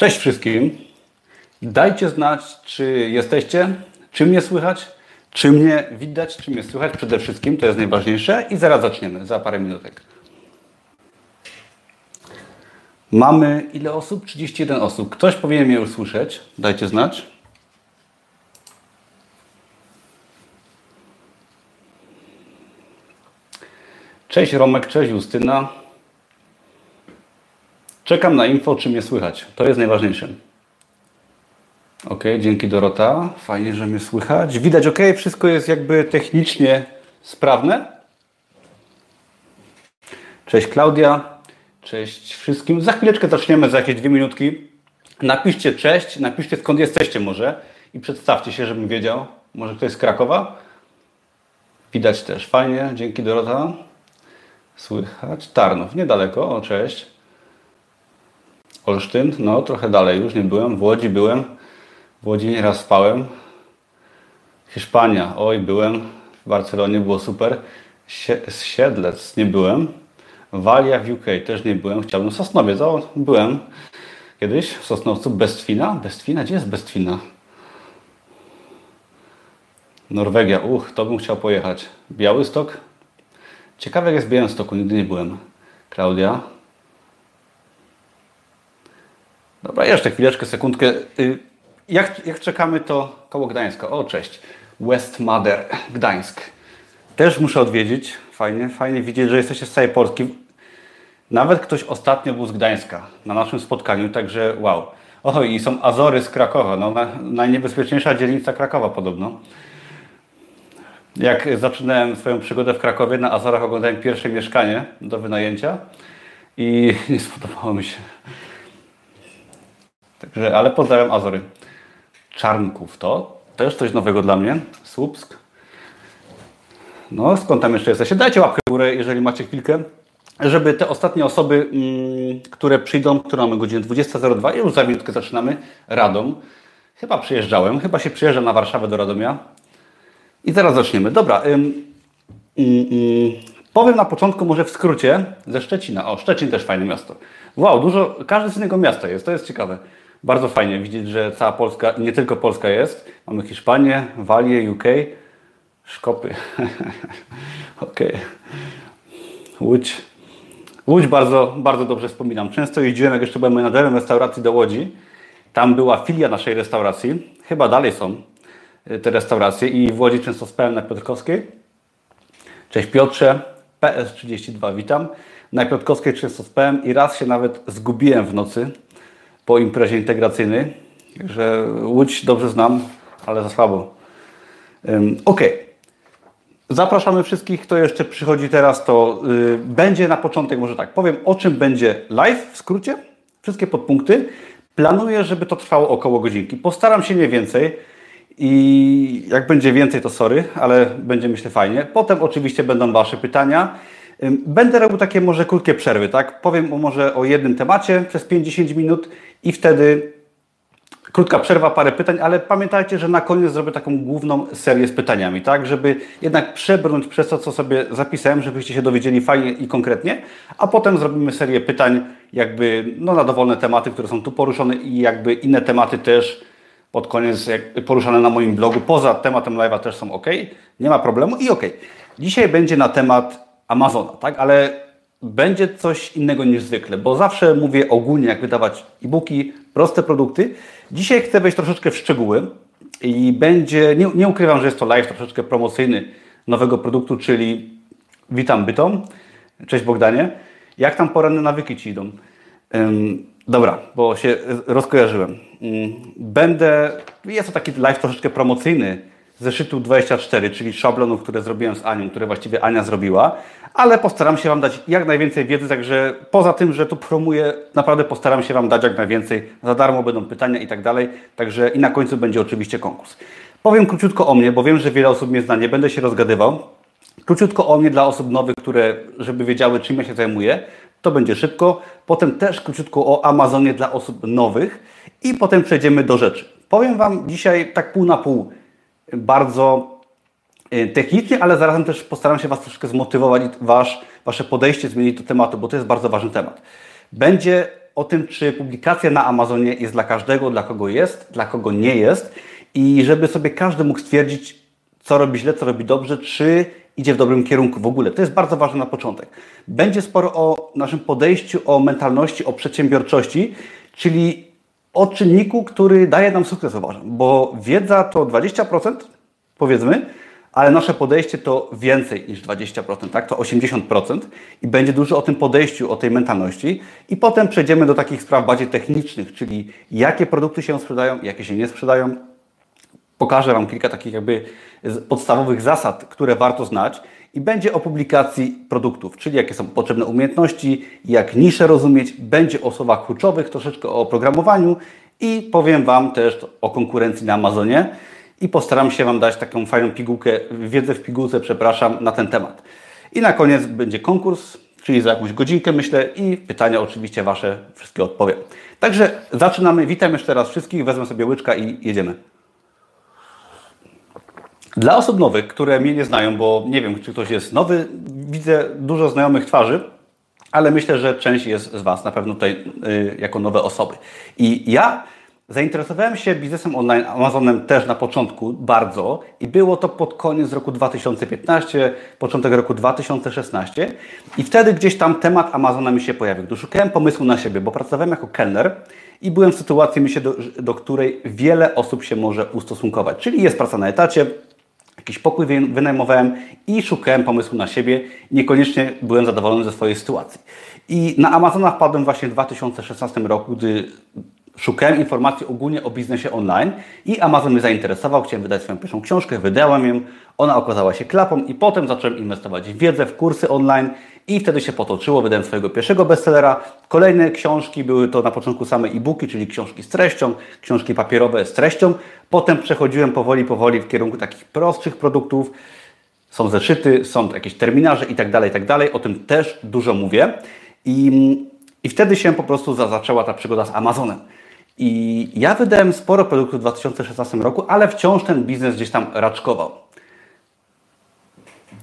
Cześć wszystkim. Dajcie znać, czy jesteście, czy mnie słychać, czy mnie widać, czy mnie słychać przede wszystkim, to jest najważniejsze i zaraz zaczniemy, za parę minutek. Mamy ile osób? 31 osób. Ktoś powinien mnie już słyszeć. Dajcie znać. Cześć Romek, cześć Justyna. Czekam na info, czy mnie słychać. To jest najważniejsze. Ok, dzięki Dorota. Fajnie, że mnie słychać. Widać ok, wszystko jest jakby technicznie sprawne. Cześć Klaudia. Cześć wszystkim. Za chwileczkę zaczniemy, za jakieś dwie minutki. Napiszcie cześć, napiszcie skąd jesteście może i przedstawcie się, żebym wiedział. Może ktoś z Krakowa? Widać też. Fajnie, dzięki Dorota. Słychać. Tarnów, niedaleko. O, cześć. Olsztyn, no trochę dalej już nie byłem. W Łodzi byłem. W Łodzi nieraz spałem. Hiszpania, oj, byłem. W Barcelonie było super. Siedlec nie byłem. Walia w UK też nie byłem. Chciałbym Sosnowiec, o, byłem kiedyś w Sosnowcu. Bestwina? Bestwina? Gdzie jest Bestwina? Norwegia, uch, to bym chciał pojechać. Białystok? Ciekawe jak jest w Białymstoku, nigdy nie byłem. Klaudia? Dobra, jeszcze chwileczkę, sekundkę. Y, jak, jak czekamy, to koło Gdańska. O, cześć. West Mother, Gdańsk. Też muszę odwiedzić. Fajnie, fajnie widzieć, że jesteście z całej Polski. Nawet ktoś ostatnio był z Gdańska na naszym spotkaniu, także wow. Oho, i są Azory z Krakowa. No, najniebezpieczniejsza dzielnica Krakowa podobno. Jak zaczynałem swoją przygodę w Krakowie, na Azorach oglądałem pierwsze mieszkanie do wynajęcia i nie spodobało mi się. Także, ale pozdrawiam Azory. Czarnków to też coś nowego dla mnie. Słupsk. No, skąd tam jeszcze jesteście? Dajcie łapkę w górę, jeżeli macie chwilkę, żeby te ostatnie osoby, mm, które przyjdą, które mamy godzinę 20.02 i już za minutkę zaczynamy, Radom. Chyba przyjeżdżałem, chyba się przyjeżdża na Warszawę do Radomia. I zaraz zaczniemy. Dobra. Ym, ym, ym, powiem na początku może w skrócie ze Szczecina. O, Szczecin też fajne miasto. Wow, dużo, każde z innego miasta jest, to jest ciekawe. Bardzo fajnie widzieć, że cała Polska, nie tylko Polska jest. Mamy Hiszpanię, Walię, UK, Szkopy. ok. Łódź. Łódź bardzo, bardzo dobrze wspominam. Często jeździłem, jak jeszcze byłem menadżerem restauracji do Łodzi. Tam była filia naszej restauracji. Chyba dalej są y, te restauracje i w Łodzi często spałem na Piotrkowskiej. Cześć Piotrze, PS32, witam. Na Piotrkowskiej często spałem i raz się nawet zgubiłem w nocy po imprezie integracyjnej. Także Łódź dobrze znam, ale za słabo. Ok. Zapraszamy wszystkich, kto jeszcze przychodzi teraz, to y, będzie na początek, może tak, powiem o czym będzie live w skrócie, wszystkie podpunkty. Planuję, żeby to trwało około godzinki. Postaram się nie więcej i jak będzie więcej, to sorry, ale będzie myślę fajnie. Potem oczywiście będą Wasze pytania. Będę robił takie może krótkie przerwy, tak? Powiem może o jednym temacie przez 50 minut i wtedy krótka przerwa, parę pytań, ale pamiętajcie, że na koniec zrobię taką główną serię z pytaniami, tak? Żeby jednak przebrnąć przez to, co sobie zapisałem, żebyście się dowiedzieli fajnie i konkretnie, a potem zrobimy serię pytań jakby no, na dowolne tematy, które są tu poruszone i jakby inne tematy też pod koniec poruszane na moim blogu, poza tematem live'a też są ok, nie ma problemu i ok. Dzisiaj będzie na temat Amazona, tak? Ale będzie coś innego niż zwykle, bo zawsze mówię ogólnie, jak wydawać e-booki, proste produkty. Dzisiaj chcę wejść troszeczkę w szczegóły i będzie, nie, nie ukrywam, że jest to live troszeczkę promocyjny nowego produktu, czyli Witam Bytom. Cześć Bogdanie. Jak tam poranne nawyki Ci idą? Ym, dobra, bo się rozkojarzyłem. Ym, będę, jest to taki live troszeczkę promocyjny, zeszytu 24, czyli szablonów, które zrobiłem z Anią, które właściwie Ania zrobiła, ale postaram się Wam dać jak najwięcej wiedzy, także poza tym, że tu promuję, naprawdę postaram się Wam dać jak najwięcej. Za darmo będą pytania i tak dalej, także i na końcu będzie oczywiście konkurs. Powiem króciutko o mnie, bo wiem, że wiele osób mnie zna, nie będę się rozgadywał. Króciutko o mnie dla osób nowych, które, żeby wiedziały, czym ja się zajmuję. To będzie szybko. Potem też króciutko o Amazonie dla osób nowych i potem przejdziemy do rzeczy. Powiem Wam dzisiaj tak pół na pół bardzo technicznie, ale zarazem też postaram się Was troszkę zmotywować wasz, Wasze podejście zmienić do tematu, bo to jest bardzo ważny temat. Będzie o tym, czy publikacja na Amazonie jest dla każdego, dla kogo jest, dla kogo nie jest i żeby sobie każdy mógł stwierdzić, co robi źle, co robi dobrze, czy idzie w dobrym kierunku w ogóle. To jest bardzo ważne na początek. Będzie sporo o naszym podejściu, o mentalności, o przedsiębiorczości, czyli o czynniku, który daje nam sukces, uważam, bo wiedza to 20%, powiedzmy, ale nasze podejście to więcej niż 20%, tak? To 80% i będzie dużo o tym podejściu, o tej mentalności i potem przejdziemy do takich spraw bardziej technicznych, czyli jakie produkty się sprzedają, jakie się nie sprzedają. Pokażę Wam kilka takich jakby podstawowych zasad, które warto znać i będzie o publikacji produktów, czyli jakie są potrzebne umiejętności, jak nisze rozumieć, będzie o słowach kluczowych, troszeczkę o programowaniu i powiem Wam też o konkurencji na Amazonie i postaram się Wam dać taką fajną pigułkę, wiedzę w pigułce, przepraszam, na ten temat. I na koniec będzie konkurs, czyli za jakąś godzinkę myślę i pytania oczywiście Wasze wszystkie odpowiem. Także zaczynamy. Witam jeszcze raz wszystkich, wezmę sobie łyczka i jedziemy. Dla osób nowych, które mnie nie znają, bo nie wiem, czy ktoś jest nowy, widzę dużo znajomych twarzy, ale myślę, że część jest z Was na pewno tutaj y, jako nowe osoby. I ja Zainteresowałem się biznesem online Amazonem też na początku bardzo i było to pod koniec roku 2015, początek roku 2016 i wtedy gdzieś tam temat Amazona mi się pojawił. Gdy szukałem pomysłu na siebie, bo pracowałem jako kelner i byłem w sytuacji, myślę, do, do której wiele osób się może ustosunkować. Czyli jest praca na etacie, jakiś pokój wynajmowałem i szukałem pomysłu na siebie. Niekoniecznie byłem zadowolony ze swojej sytuacji. I na Amazona wpadłem właśnie w 2016 roku, gdy szukałem informacji ogólnie o biznesie online i Amazon mnie zainteresował. Chciałem wydać swoją pierwszą książkę, wydałem ją. Ona okazała się klapą i potem zacząłem inwestować w wiedzę, w kursy online i wtedy się potoczyło. Wydałem swojego pierwszego bestsellera. Kolejne książki były to na początku same e-booki, czyli książki z treścią, książki papierowe z treścią. Potem przechodziłem powoli, powoli w kierunku takich prostszych produktów. Są zeszyty, są jakieś terminarze i tak dalej, tak dalej. O tym też dużo mówię. I, i wtedy się po prostu zaczęła ta przygoda z Amazonem. I ja wydałem sporo produktów w 2016 roku, ale wciąż ten biznes gdzieś tam raczkował.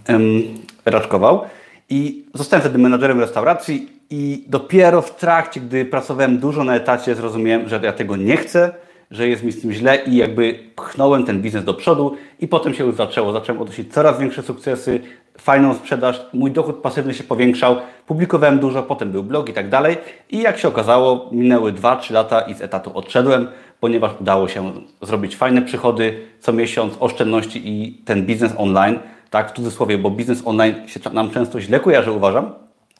Um, raczkował. I zostałem wtedy menadżerem restauracji i dopiero w trakcie, gdy pracowałem dużo na etacie, zrozumiałem, że ja tego nie chcę, że jest mi z tym źle i jakby pchnąłem ten biznes do przodu i potem się już zaczęło. Zacząłem odnosić coraz większe sukcesy, fajną sprzedaż, mój dochód pasywny się powiększał, publikowałem dużo, potem był blog i tak dalej. I jak się okazało, minęły 2-3 lata i z etatu odszedłem, ponieważ udało się zrobić fajne przychody co miesiąc, oszczędności i ten biznes online, tak w cudzysłowie, bo biznes online się nam często źle kojarzy, uważam,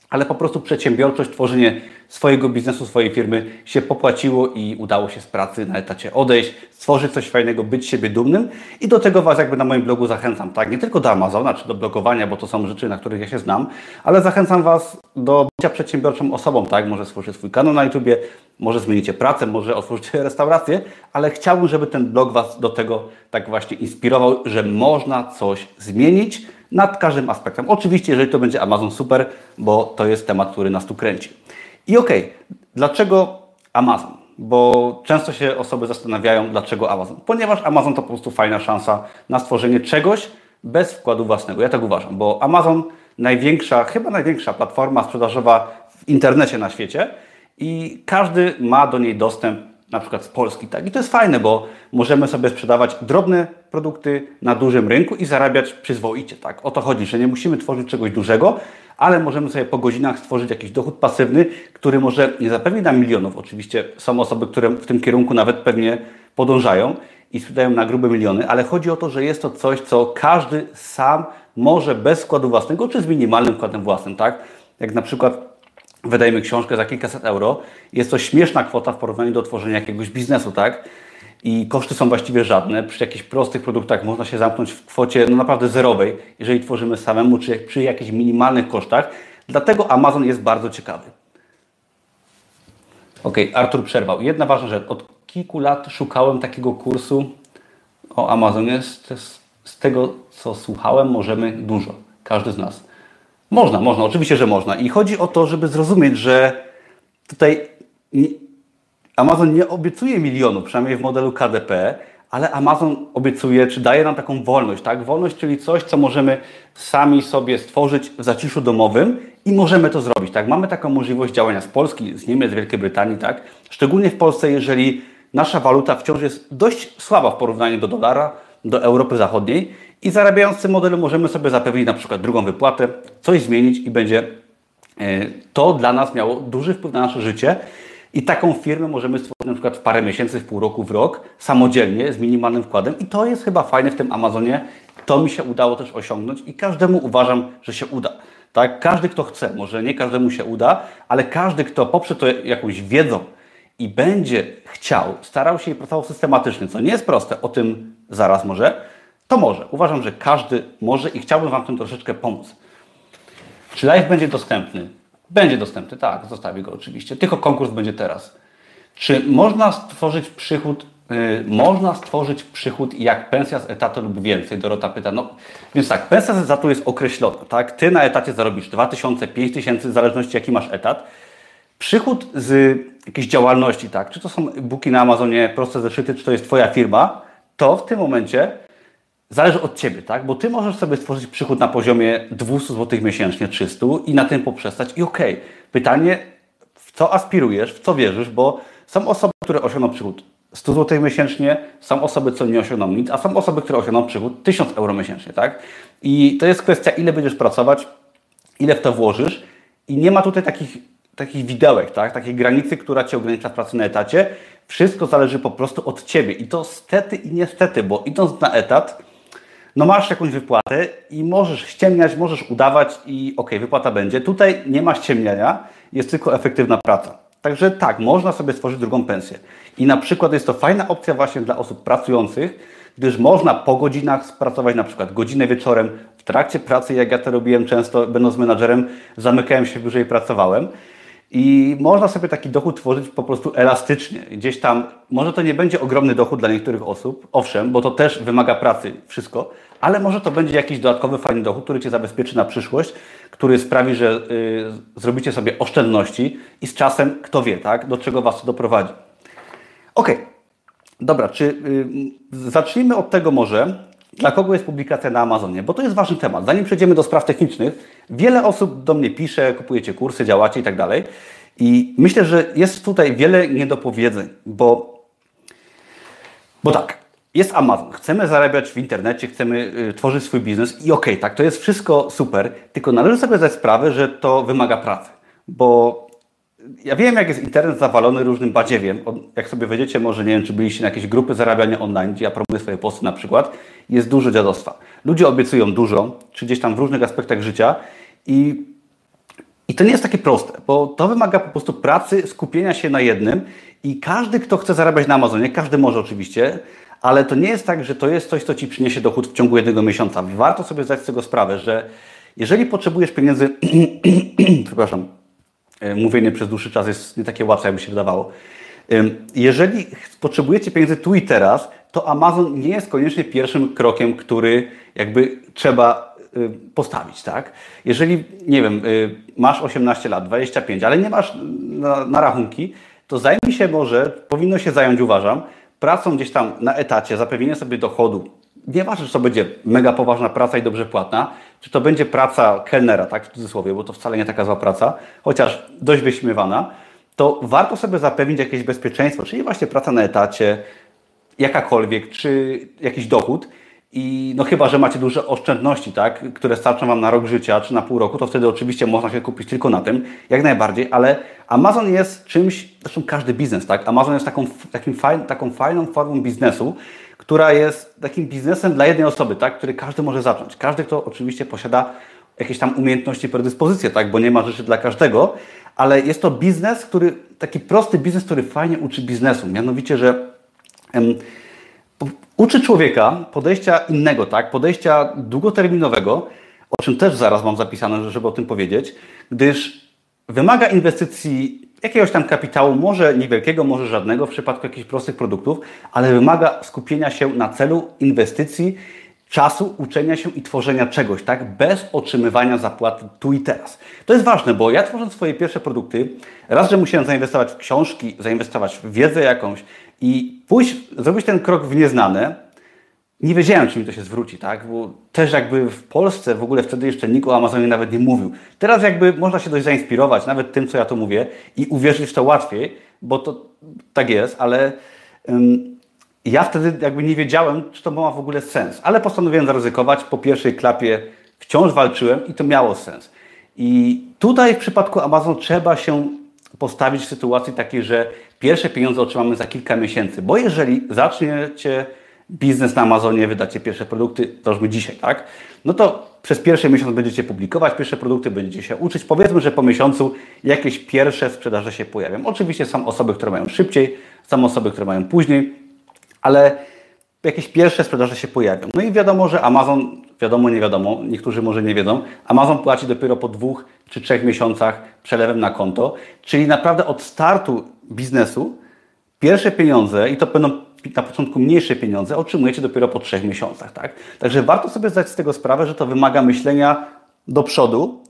ale po prostu przedsiębiorczość, tworzenie swojego biznesu, swojej firmy się popłaciło i udało się z pracy na etacie odejść, stworzyć coś fajnego, być siebie dumnym i do tego Was jakby na moim blogu zachęcam, tak? Nie tylko do Amazona czy do blogowania, bo to są rzeczy, na których ja się znam, ale zachęcam Was do bycia przedsiębiorczą osobą, tak? Może stworzycie swój kanał na YouTubie, może zmienicie pracę, może otworzycie restaurację, ale chciałbym, żeby ten blog Was do tego tak właśnie inspirował, że można coś zmienić, nad każdym aspektem. Oczywiście, jeżeli to będzie Amazon, super, bo to jest temat, który nas tu kręci. I okej, okay, dlaczego Amazon? Bo często się osoby zastanawiają, dlaczego Amazon. Ponieważ Amazon to po prostu fajna szansa na stworzenie czegoś bez wkładu własnego. Ja tak uważam, bo Amazon największa, chyba największa platforma sprzedażowa w internecie na świecie i każdy ma do niej dostęp na przykład z Polski. Tak? I to jest fajne, bo możemy sobie sprzedawać drobne produkty na dużym rynku i zarabiać przyzwoicie. Tak? O to chodzi, że nie musimy tworzyć czegoś dużego, ale możemy sobie po godzinach stworzyć jakiś dochód pasywny, który może nie zapewni nam milionów. Oczywiście są osoby, które w tym kierunku nawet pewnie podążają i sprzedają na grube miliony, ale chodzi o to, że jest to coś, co każdy sam może bez wkładu własnego, czy z minimalnym wkładem własnym, tak? Jak na przykład wydajemy książkę za kilkaset euro, jest to śmieszna kwota w porównaniu do tworzenia jakiegoś biznesu, tak? I koszty są właściwie żadne. Przy jakichś prostych produktach można się zamknąć w kwocie no naprawdę zerowej, jeżeli tworzymy samemu, czy przy jakichś minimalnych kosztach. Dlatego Amazon jest bardzo ciekawy. Ok, Artur przerwał. Jedna ważna rzecz. Od kilku lat szukałem takiego kursu o Amazonie. Z tego, co słuchałem, możemy dużo. Każdy z nas. Można, można, oczywiście, że można. I chodzi o to, żeby zrozumieć, że tutaj Amazon nie obiecuje milionów, przynajmniej w modelu KDP, ale Amazon obiecuje, czy daje nam taką wolność, tak? Wolność, czyli coś, co możemy sami sobie stworzyć w zaciszu domowym i możemy to zrobić, tak? Mamy taką możliwość działania z Polski, z Niemiec, z Wielkiej Brytanii, tak? Szczególnie w Polsce, jeżeli nasza waluta wciąż jest dość słaba w porównaniu do dolara, do Europy Zachodniej i zarabiając tym modelu możemy sobie zapewnić na przykład drugą wypłatę, coś zmienić i będzie e, to dla nas miało duży wpływ na nasze życie i taką firmę możemy stworzyć na przykład w parę miesięcy, w pół roku, w rok, samodzielnie, z minimalnym wkładem. I to jest chyba fajne w tym Amazonie. To mi się udało też osiągnąć i każdemu uważam, że się uda. Tak? Każdy, kto chce, może nie każdemu się uda, ale każdy, kto poprze to jakąś wiedzą i będzie chciał, starał się i pracował systematycznie, co nie jest proste, o tym zaraz może, to może. Uważam, że każdy może i chciałbym Wam w tym troszeczkę pomóc. Czy live będzie dostępny? Będzie dostępny, tak, zostawię go oczywiście. Tylko konkurs będzie teraz. Czy można stworzyć przychód, yy, można stworzyć przychód jak pensja z etatu lub więcej? Dorota pyta. No, więc tak, pensja z etatu jest określona, tak? Ty na etacie zarobisz 2000, 5000, w zależności jaki masz etat. Przychód z jakiejś działalności, tak? Czy to są booki na Amazonie, proste zeszyty, czy to jest Twoja firma, to w tym momencie zależy od Ciebie, tak? Bo Ty możesz sobie stworzyć przychód na poziomie 200 zł miesięcznie, 300 i na tym poprzestać i okej. Okay. Pytanie, w co aspirujesz, w co wierzysz, bo są osoby, które osiągną przychód 100 zł miesięcznie, są osoby, co nie osiągną nic, a są osoby, które osiągną przychód 1000 euro miesięcznie, tak? I to jest kwestia, ile będziesz pracować, ile w to włożysz i nie ma tutaj takich, takich widełek, tak? Takiej granicy, która Cię ogranicza w pracy na etacie. Wszystko zależy po prostu od Ciebie i to stety i niestety, bo idąc na etat, no masz jakąś wypłatę i możesz ściemniać, możesz udawać i ok, wypłata będzie. Tutaj nie ma ściemniania, jest tylko efektywna praca. Także tak, można sobie stworzyć drugą pensję. I na przykład jest to fajna opcja właśnie dla osób pracujących, gdyż można po godzinach spracować na przykład godzinę wieczorem w trakcie pracy, jak ja to robiłem często, będąc menadżerem, zamykałem się w i pracowałem. I można sobie taki dochód tworzyć po prostu elastycznie. Gdzieś tam, może to nie będzie ogromny dochód dla niektórych osób, owszem, bo to też wymaga pracy, wszystko, ale może to będzie jakiś dodatkowy fajny dochód, który Cię zabezpieczy na przyszłość, który sprawi, że y, zrobicie sobie oszczędności i z czasem, kto wie, tak, do czego Was to doprowadzi. Ok, dobra, czy y, zacznijmy od tego może, dla kogo jest publikacja na Amazonie, bo to jest ważny temat. Zanim przejdziemy do spraw technicznych, wiele osób do mnie pisze, kupujecie kursy, działacie i tak dalej. I myślę, że jest tutaj wiele niedopowiedzeń, bo, bo tak, jest Amazon, chcemy zarabiać w internecie, chcemy y, tworzyć swój biznes i okej, okay, tak, to jest wszystko super, tylko należy sobie zdać sprawę, że to wymaga pracy, bo ja wiem, jak jest internet zawalony różnym badziewiem. Jak sobie wejdziecie, może nie wiem, czy byliście na jakieś grupy zarabiania online, gdzie ja promuję swoje posty na przykład, jest dużo dziadostwa. Ludzie obiecują dużo, czy gdzieś tam w różnych aspektach życia i, i to nie jest takie proste, bo to wymaga po prostu pracy, skupienia się na jednym i każdy, kto chce zarabiać na Amazonie, każdy może oczywiście, ale to nie jest tak, że to jest coś, co Ci przyniesie dochód w ciągu jednego miesiąca. Warto sobie zdać z tego sprawę, że jeżeli potrzebujesz pieniędzy, przepraszam, mówienie przez dłuższy czas jest nie takie łatwe, jakby się wydawało. Jeżeli potrzebujecie pieniędzy tu i teraz, to Amazon nie jest koniecznie pierwszym krokiem, który jakby trzeba y, postawić, tak? Jeżeli, nie wiem, y, masz 18 lat, 25, ale nie masz na, na rachunki, to zajmij się może, powinno się zająć, uważam, pracą gdzieś tam na etacie, zapewnienie sobie dochodu, nieważne, czy to będzie mega poważna praca i dobrze płatna, czy to będzie praca kelnera, tak w cudzysłowie, bo to wcale nie taka zła praca, chociaż dość wyśmiewana, to warto sobie zapewnić jakieś bezpieczeństwo, czyli właśnie praca na etacie, jakakolwiek, czy jakiś dochód. I no chyba, że macie duże oszczędności, tak, które starczą Wam na rok życia czy na pół roku, to wtedy oczywiście można się kupić tylko na tym, jak najbardziej, ale Amazon jest czymś, zresztą każdy biznes, tak, Amazon jest taką, takim fajn, taką fajną formą biznesu, która jest takim biznesem dla jednej osoby, tak, który każdy może zacząć. Każdy, kto oczywiście posiada jakieś tam umiejętności, predyspozycje, tak, bo nie ma rzeczy dla każdego, ale jest to biznes, który, taki prosty biznes, który fajnie uczy biznesu, mianowicie, że uczy człowieka podejścia innego, tak, podejścia długoterminowego, o czym też zaraz mam zapisane, żeby o tym powiedzieć, gdyż wymaga inwestycji jakiegoś tam kapitału, może niewielkiego, może żadnego w przypadku jakichś prostych produktów, ale wymaga skupienia się na celu inwestycji, czasu uczenia się i tworzenia czegoś, tak? Bez otrzymywania zapłaty tu i teraz. To jest ważne, bo ja tworząc swoje pierwsze produkty, raz, że musiałem zainwestować w książki, zainwestować w wiedzę jakąś I pójść, zrobić ten krok w nieznane, nie wiedziałem, czy mi to się zwróci, tak? Bo też jakby w Polsce w ogóle wtedy jeszcze nikt o Amazonie nawet nie mówił. Teraz jakby można się dość zainspirować nawet tym, co ja tu mówię i uwierzyć w to łatwiej, bo to tak jest, ale ja wtedy jakby nie wiedziałem, czy to ma w ogóle sens. Ale postanowiłem zaryzykować. Po pierwszej klapie wciąż walczyłem i to miało sens. I tutaj w przypadku Amazon trzeba się postawić w sytuacji takiej, że pierwsze pieniądze otrzymamy za kilka miesięcy, bo jeżeli zaczniecie biznes na Amazonie, wydacie pierwsze produkty, to już my dzisiaj, tak? No to przez pierwszy miesiąc będziecie publikować pierwsze produkty, będziecie się uczyć. Powiedzmy, że po miesiącu jakieś pierwsze sprzedaże się pojawią. Oczywiście są osoby, które mają szybciej, są osoby, które mają później, ale jakieś pierwsze sprzedaże się pojawią. No i wiadomo, że Amazon, wiadomo, nie wiadomo, niektórzy może nie wiedzą, Amazon płaci dopiero po dwóch czy trzech miesiącach przelewem na konto, czyli naprawdę od startu biznesu pierwsze pieniądze, i to będą na początku mniejsze pieniądze, otrzymujecie dopiero po trzech miesiącach. Tak? Także warto sobie zdać z tego sprawę, że to wymaga myślenia do przodu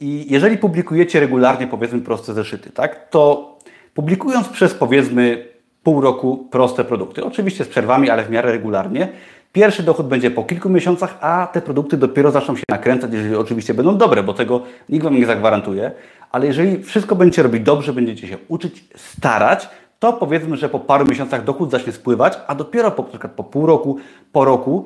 i jeżeli publikujecie regularnie, powiedzmy, proste zeszyty, tak, to publikując przez, powiedzmy, pół roku proste produkty, oczywiście z przerwami, ale w miarę regularnie, Pierwszy dochód będzie po kilku miesiącach, a te produkty dopiero zaczną się nakręcać, jeżeli oczywiście będą dobre, bo tego nikt Wam nie zagwarantuje. Ale jeżeli wszystko będziecie robić dobrze, będziecie się uczyć, starać, to powiedzmy, że po paru miesiącach dochód zacznie spływać, a dopiero po, po pół roku, po roku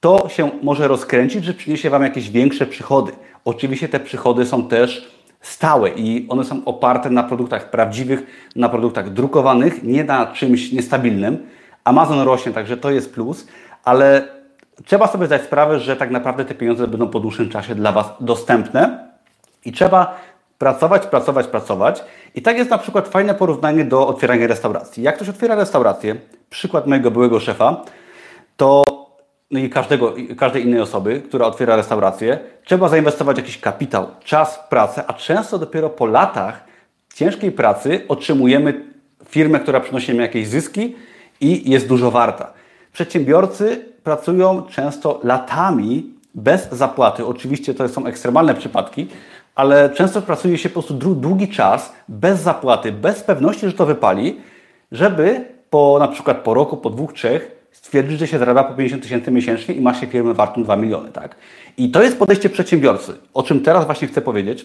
to się może rozkręcić, że przyniesie Wam jakieś większe przychody. Oczywiście te przychody są też stałe i one są oparte na produktach prawdziwych, na produktach drukowanych, nie na czymś niestabilnym. Amazon rośnie, także to jest plus, ale trzeba sobie zdać sprawę, że tak naprawdę te pieniądze będą po dłuższym czasie dla Was dostępne i trzeba pracować, pracować, pracować. I tak jest na przykład fajne porównanie do otwierania restauracji. Jak ktoś otwiera restaurację, przykład mojego byłego szefa, to no i każdego, każdej innej osoby, która otwiera restaurację, trzeba zainwestować jakiś kapitał, czas, pracę, a często dopiero po latach ciężkiej pracy otrzymujemy firmę, która przynosi nam jakieś zyski i jest dużo warta. Przedsiębiorcy pracują często latami bez zapłaty. Oczywiście to są ekstremalne przypadki, ale często pracuje się po prostu długi czas bez zapłaty, bez pewności, że to wypali, żeby po na przykład po roku, po dwóch, trzech stwierdzić, że się zarabia po 50 tysięcy miesięcznie i ma się firmę wartą 2 miliony. Tak? I to jest podejście przedsiębiorcy, o czym teraz właśnie chcę powiedzieć.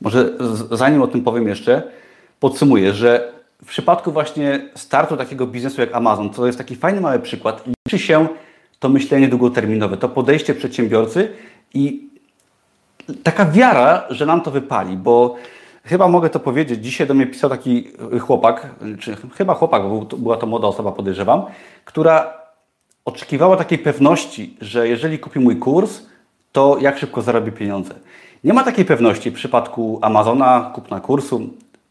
Może zanim o tym powiem jeszcze, podsumuję, że w przypadku właśnie startu takiego biznesu jak Amazon, to jest taki fajny mały przykład, liczy się to myślenie długoterminowe, to podejście przedsiębiorcy i taka wiara, że nam to wypali, bo chyba mogę to powiedzieć, dzisiaj do mnie pisał taki chłopak, czy chyba chłopak, bo była to młoda osoba, podejrzewam, która oczekiwała takiej pewności, że jeżeli kupi mój kurs, to jak szybko zarobi pieniądze. Nie ma takiej pewności w przypadku Amazona, kupna kursu,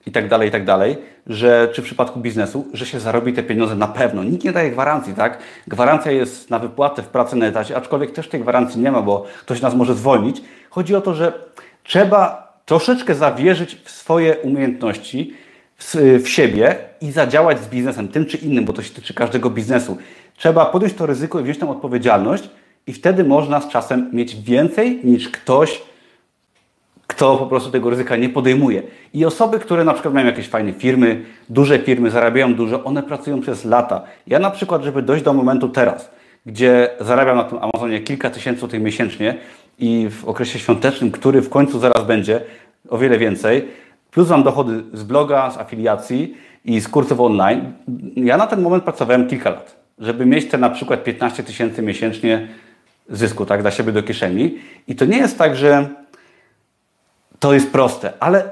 i tak dalej, i tak dalej, że czy w przypadku biznesu, że się zarobi te pieniądze na pewno. Nikt nie daje gwarancji, tak? Gwarancja jest na wypłatę w pracy na etacie, aczkolwiek też tej gwarancji nie ma, bo ktoś nas może zwolnić. Chodzi o to, że trzeba troszeczkę zawierzyć w swoje umiejętności, w, siebie i zadziałać z biznesem, tym czy innym, bo to się tyczy każdego biznesu. Trzeba podjąć to ryzyko i wziąć tam odpowiedzialność i wtedy można z czasem mieć więcej niż ktoś, kto po prostu tego ryzyka nie podejmuje. I osoby, które na przykład mają jakieś fajne firmy, duże firmy, zarabiają dużo, one pracują przez lata. Ja na przykład, żeby dojść do momentu teraz, gdzie zarabiam na tym Amazonie kilka tysięcy złotych miesięcznie i w okresie świątecznym, który w końcu zaraz będzie o wiele więcej, plus mam dochody z bloga, z afiliacji i z kursów online, ja na ten moment pracowałem kilka lat, żeby mieć te na przykład 15 tysięcy miesięcznie zysku tak, dla siebie do kieszeni. I to nie jest tak, że to jest proste, ale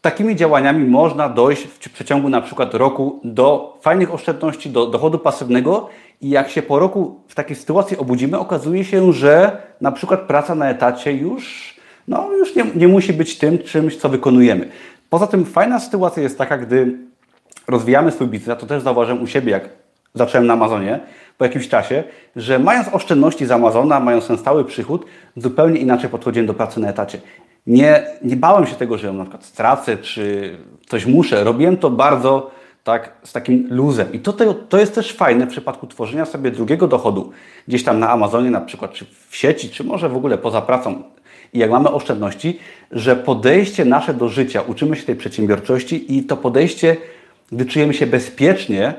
takimi działaniami można dojść w przeciągu na przykład roku do fajnych oszczędności, do dochodu pasywnego i jak się po roku w takiej sytuacji obudzimy, okazuje się, że na przykład praca na etacie już, no, już nie, nie musi być tym czymś, co wykonujemy. Poza tym fajna sytuacja jest taka, gdy rozwijamy swój biznes, ja to też zauważyłem u siebie, jak zacząłem na Amazonie po jakimś czasie, że mając oszczędności z Amazona, mając ten stały przychód, zupełnie inaczej podchodziłem do pracy na etacie nie, nie bałem się tego, że ją na przykład stracę, czy coś muszę. Robiłem to bardzo tak, z takim luzem. I to, to, jest też fajne w przypadku tworzenia sobie drugiego dochodu, gdzieś tam na Amazonie na przykład, czy w sieci, czy może w ogóle poza pracą. I jak mamy oszczędności, że podejście nasze do życia, uczymy się tej przedsiębiorczości i to podejście gdy czujemy się bezpiecznie,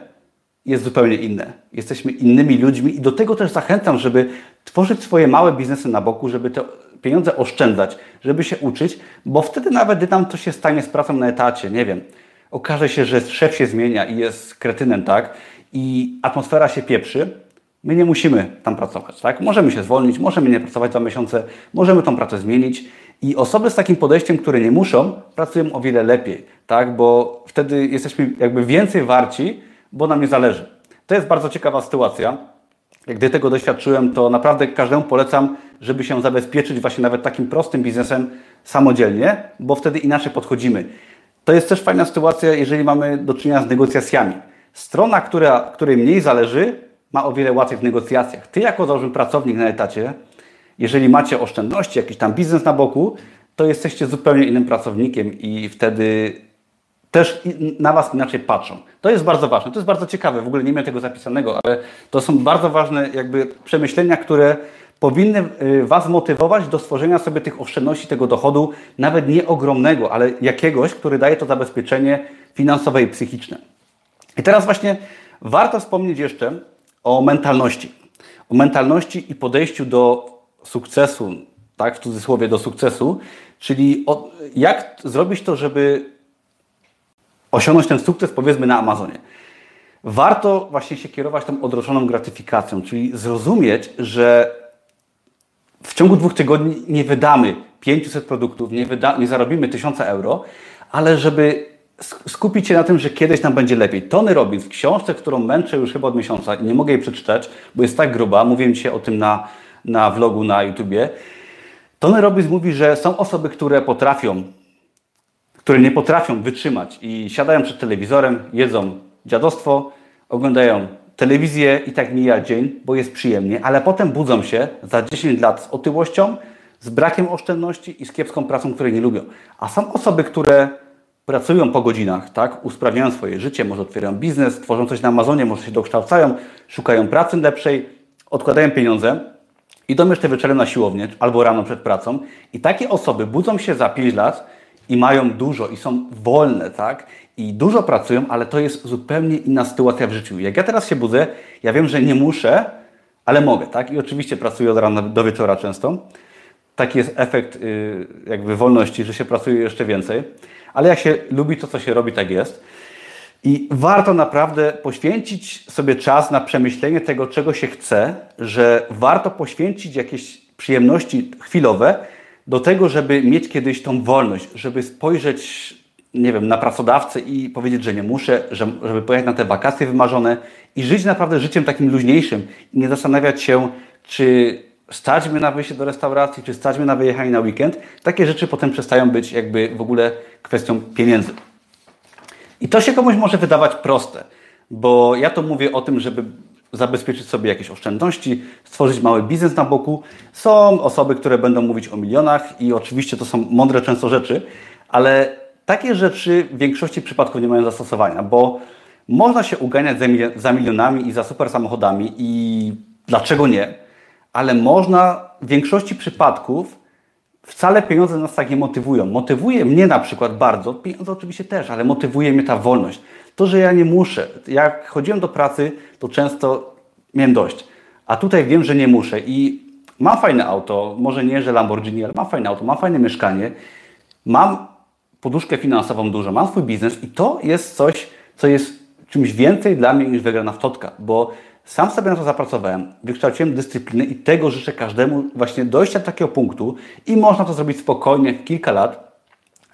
jest zupełnie inne. Jesteśmy innymi ludźmi i do tego też zachęcam, żeby tworzyć swoje małe biznesy na boku, żeby te pieniądze oszczędzać, żeby się uczyć, bo wtedy nawet gdy tam to się stanie z pracą na etacie, nie wiem, okaże się, że szef się zmienia i jest kretynem, tak, i atmosfera się pieprzy, my nie musimy tam pracować, tak? Możemy się zwolnić, możemy nie pracować dwa miesiące, możemy tą pracę zmienić i osoby z takim podejściem, które nie muszą, pracują o wiele lepiej, tak? Bo wtedy jesteśmy jakby więcej warci, bo nam nie zależy. To jest bardzo ciekawa sytuacja. Gdy tego doświadczyłem, to naprawdę każdemu polecam, żeby się zabezpieczyć właśnie nawet takim prostym biznesem samodzielnie, bo wtedy inaczej podchodzimy. To jest też fajna sytuacja, jeżeli mamy do czynienia z negocjacjami. Strona, która, której mniej zależy, ma o wiele łatwiej w negocjacjach. Ty jako załóżmy pracownik na etacie, jeżeli macie oszczędności, jakiś tam biznes na boku, to jesteście zupełnie innym pracownikiem i wtedy też na Was inaczej patrzą. To jest bardzo ważne, to jest bardzo ciekawe, w ogóle nie miałem tego zapisanego, ale to są bardzo ważne jakby przemyślenia, które powinny y, Was motywować do stworzenia sobie tych oszczędności, tego dochodu, nawet nie ogromnego, ale jakiegoś, który daje to zabezpieczenie finansowe i psychiczne. I teraz właśnie warto wspomnieć jeszcze o mentalności. O mentalności i podejściu do sukcesu, tak, w cudzysłowie do sukcesu, czyli jak zrobić to, żeby osiągnąć ten sukces, powiedzmy, na Amazonie. Warto właśnie się kierować tą odroczoną gratyfikacją, czyli zrozumieć, że w ciągu dwóch tygodni nie wydamy 500 produktów, nie, wyda, nie zarobimy 1000 euro, ale żeby skupić się na tym, że kiedyś nam będzie lepiej. Tony Robbins w książce, którą męczę już chyba od miesiąca i nie mogę jej przeczytać, bo jest tak gruba, mówiłem dzisiaj o tym na, na vlogu na YouTubie. Tony Robbins mówi, że są osoby, które potrafią, które nie potrafią wytrzymać i siadają przed telewizorem, jedzą dziadostwo, oglądają telewizję i tak mija dzień, bo jest przyjemnie, ale potem budzą się za 10 lat z otyłością, z brakiem oszczędności i z kiepską pracą, której nie lubią. A są osoby, które pracują po godzinach, tak, usprawniają swoje życie, może otwierają biznes, tworzą coś na Amazonie, może się dokształcają, szukają pracy lepszej, odkładają pieniądze, idą jeszcze wieczorem na siłownię albo rano przed pracą i takie osoby budzą się za 5 lat i mają dużo i są wolne, tak? I dużo pracują, ale to jest zupełnie inna sytuacja w życiu. Jak ja teraz się budzę, ja wiem, że nie muszę, ale mogę, tak? I oczywiście pracuję od rana do wieczora często. Taki jest efekt yy, jakby wolności, że się pracuje jeszcze więcej. Ale jak się lubi to, co się robi, tak jest. I warto naprawdę poświęcić sobie czas na przemyślenie tego, czego się chce, że warto poświęcić jakieś przyjemności chwilowe do tego, żeby mieć kiedyś tą wolność, żeby spojrzeć, nie wiem, na pracodawcę i powiedzieć, że nie muszę, żeby pojechać na te wakacje wymarzone i żyć naprawdę życiem takim luźniejszym i nie zastanawiać się, czy stać mnie na wyjście do restauracji, czy stać mnie na wyjechanie na weekend. Takie rzeczy potem przestają być jakby w ogóle kwestią pieniędzy. I to się komuś może wydawać proste, bo ja to mówię o tym, żeby zabezpieczyć sobie jakieś oszczędności, stworzyć mały biznes na boku. Są osoby, które będą mówić o milionach i oczywiście to są mądre często rzeczy, ale takie rzeczy w większości przypadków nie mają zastosowania, bo można się uganiać za milionami i za super samochodami i dlaczego nie, ale można w większości przypadków wcale pieniądze nas tak nie motywują. Motywuje mnie na przykład bardzo, pieniądze oczywiście też, ale motywuje mnie ta wolność. To, że ja nie muszę. Jak chodziłem do pracy, to często miałem dość. A tutaj wiem, że nie muszę i mam fajne auto, może nie, że Lamborghini, ale mam fajne auto, mam fajne mieszkanie, mam poduszkę finansową dużo, mam swój biznes i to jest coś, co jest czymś więcej dla mnie niż wygrana w totka, bo sam sobie na to zapracowałem, wykształciłem dyscyplinę i tego życzę każdemu właśnie dojścia do takiego punktu i można to zrobić spokojnie w kilka lat,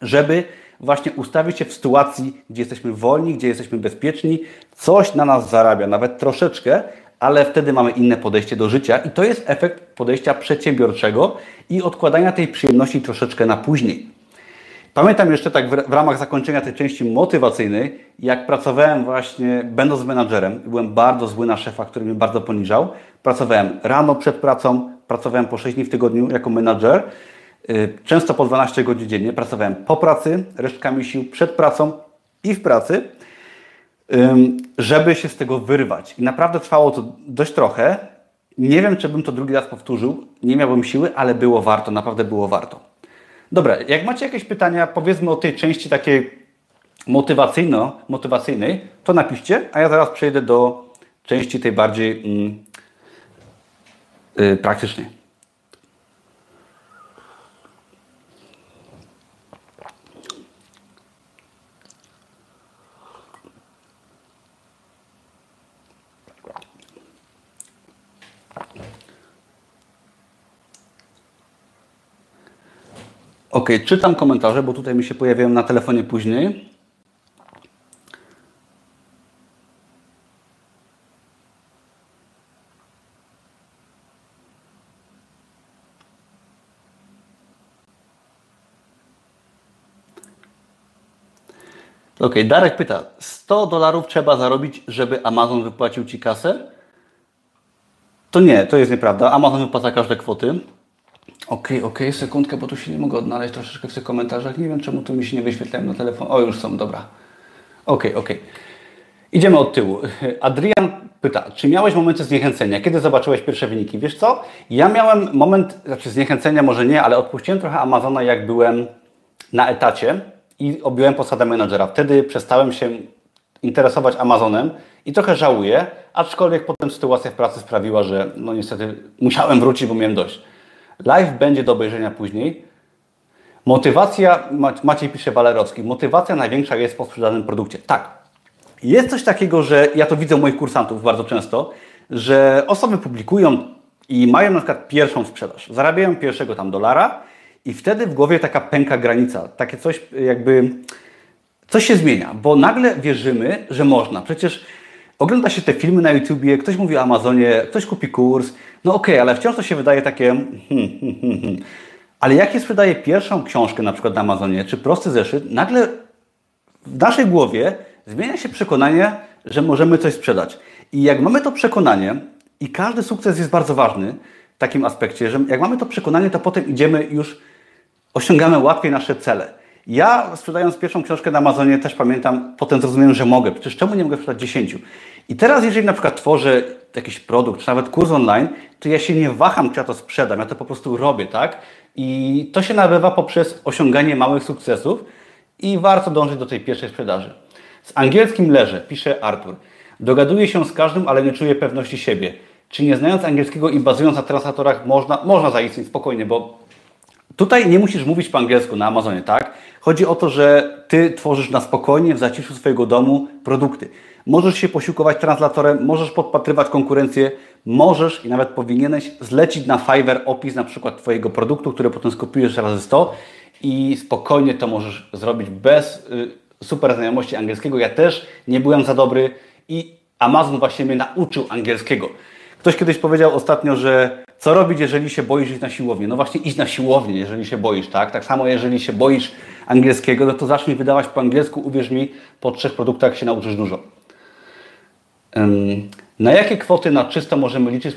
żeby właśnie ustawić się w sytuacji, gdzie jesteśmy wolni, gdzie jesteśmy bezpieczni, coś na nas zarabia, nawet troszeczkę, ale wtedy mamy inne podejście do życia i to jest efekt podejścia przedsiębiorczego i odkładania tej przyjemności troszeczkę na później. Pamiętam jeszcze tak w, ramach zakończenia tej części motywacyjnej, jak pracowałem właśnie, będąc menadżerem, byłem bardzo zły na szefa, który mnie bardzo poniżał. Pracowałem rano przed pracą, pracowałem po 6 dni w tygodniu jako menadżer, y, często po 12 godzin dziennie. Pracowałem po pracy, resztkami sił, przed pracą i w pracy, żeby się z tego wyrwać. I naprawdę trwało to dość trochę. Nie wiem, czy bym to drugi raz powtórzył, nie miałbym siły, ale było warto, naprawdę było warto. Dobra, jak macie jakieś pytania, powiedzmy o tej części takiej motywacyjno, motywacyjnej, to napiszcie, a ja zaraz przejdę do części tej bardziej mm, yy, praktycznej. Ok, czytam komentarze, bo tutaj mi się pojawiają na telefonie później. Ok, Darek pyta, 100 dolarów trzeba zarobić, żeby Amazon wypłacił Ci kasę? To nie, to jest nieprawda. Amazon wypłaca każde kwoty. Okej, okay, okej, okay, sekundkę, bo tu się nie mogę odnaleźć troszeczkę w tych komentarzach. Nie wiem, czemu tu mi się nie wyświetlają na telefon. O, już są, dobra. Okej, okay, okej. Idziemy od tyłu. Adrian pyta, czy miałeś momenty zniechęcenia? Kiedy zobaczyłeś pierwsze wyniki? Wiesz co? Ja miałem moment, znaczy zniechęcenia może nie, ale odpuściłem trochę Amazona, jak byłem na etacie i objąłem posadę menadżera. Wtedy przestałem się interesować Amazonem i trochę żałuję, aczkolwiek potem sytuacja w pracy sprawiła, że no niestety musiałem wrócić, bo miałem dość. Live będzie do obejrzenia później. Motywacja, Maciej pisze Walerowski, motywacja największa jest po sprzedanym produkcie. Tak. Jest coś takiego, że ja to widzę u moich kursantów bardzo często, że osoby publikują i mają na przykład pierwszą sprzedaż, zarabiają pierwszego tam dolara i wtedy w głowie taka pęka granica, takie coś jakby, coś się zmienia, bo nagle wierzymy, że można. Przecież ogląda się te filmy na YouTubie, ktoś mówi o Amazonie, ktoś kupi kurs, no okej, okay, ale wciąż to się wydaje takie. Hmm, hmm, hmm, hmm. Ale jak się sprzedaje pierwszą książkę na przykład na Amazonie, czy prosty zeszyt, nagle w naszej głowie zmienia się przekonanie, że możemy coś sprzedać. I jak mamy to przekonanie, i każdy sukces jest bardzo ważny w takim aspekcie, że jak mamy to przekonanie, to potem idziemy już, osiągamy łatwiej nasze cele. Ja sprzedając pierwszą książkę na Amazonie też pamiętam, potem zrozumiałem, że mogę. Przecież czemu nie mogę sprzedać 10? I teraz, jeżeli na przykład tworzę jakiś produkt, czy nawet kurs online, to ja się nie waham, czy ja to sprzedam, ja to po prostu robię, tak? I to się nabywa poprzez osiąganie małych sukcesów i warto dążyć do tej pierwszej sprzedaży. Z angielskim leżę, pisze Artur. Dogaduję się z każdym, ale nie czuję pewności siebie. Czy nie znając angielskiego i bazując na translatorach można, można zaistnieć spokojnie, bo tutaj nie musisz mówić po angielsku na Amazonie, tak? Chodzi o to, że Ty tworzysz na spokojnie, w zaciszu swojego domu produkty. Możesz się posiłkować translatorem, możesz podpatrywać konkurencję, możesz i nawet powinieneś zlecić na Fiverr opis na przykład Twojego produktu, który potem skopiujesz razy 100 i spokojnie to możesz zrobić bez y, super znajomości angielskiego. Ja też nie byłem za dobry i Amazon właśnie mnie nauczył angielskiego. Ktoś kiedyś powiedział ostatnio, że co robić, jeżeli się boisz iść na siłownię? No właśnie idź na siłownię, jeżeli się boisz, tak? Tak samo jeżeli się boisz angielskiego, no to zacznij wydawać po angielsku, uwierz mi, po trzech produktach się nauczysz dużo. Na jakie kwoty na czysto możemy liczyć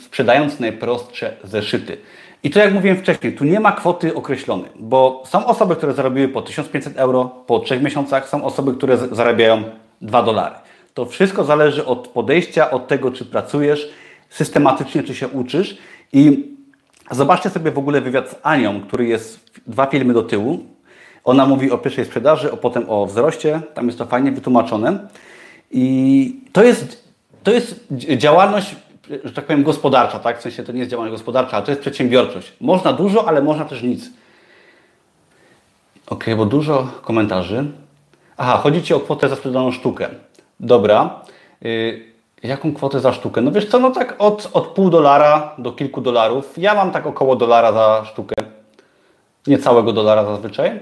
sprzedając, najprostsze zeszyty? I to jak mówiłem wcześniej, tu nie ma kwoty określonej, bo są osoby, które zarobiły po 1500 euro po 3 miesiącach, są osoby, które zarabiają 2 dolary. To wszystko zależy od podejścia, od tego, czy pracujesz systematycznie, czy się uczysz. I zobaczcie sobie w ogóle wywiad z Anią, który jest dwa filmy do tyłu. Ona mówi o pierwszej sprzedaży, a potem o wzroście. Tam jest to fajnie wytłumaczone. I to jest, to jest działalność, że tak powiem, gospodarcza, tak? W sensie to nie jest działalność gospodarcza, ale to jest przedsiębiorczość. Można dużo, ale można też nic. Ok, bo dużo komentarzy. Aha, chodzi Ci o kwotę za sprzedaną sztukę. Dobra. Yy, jaką kwotę za sztukę? No wiesz co, no tak od, od pół dolara do kilku dolarów. Ja mam tak około dolara za sztukę. Nie całego dolara zazwyczaj.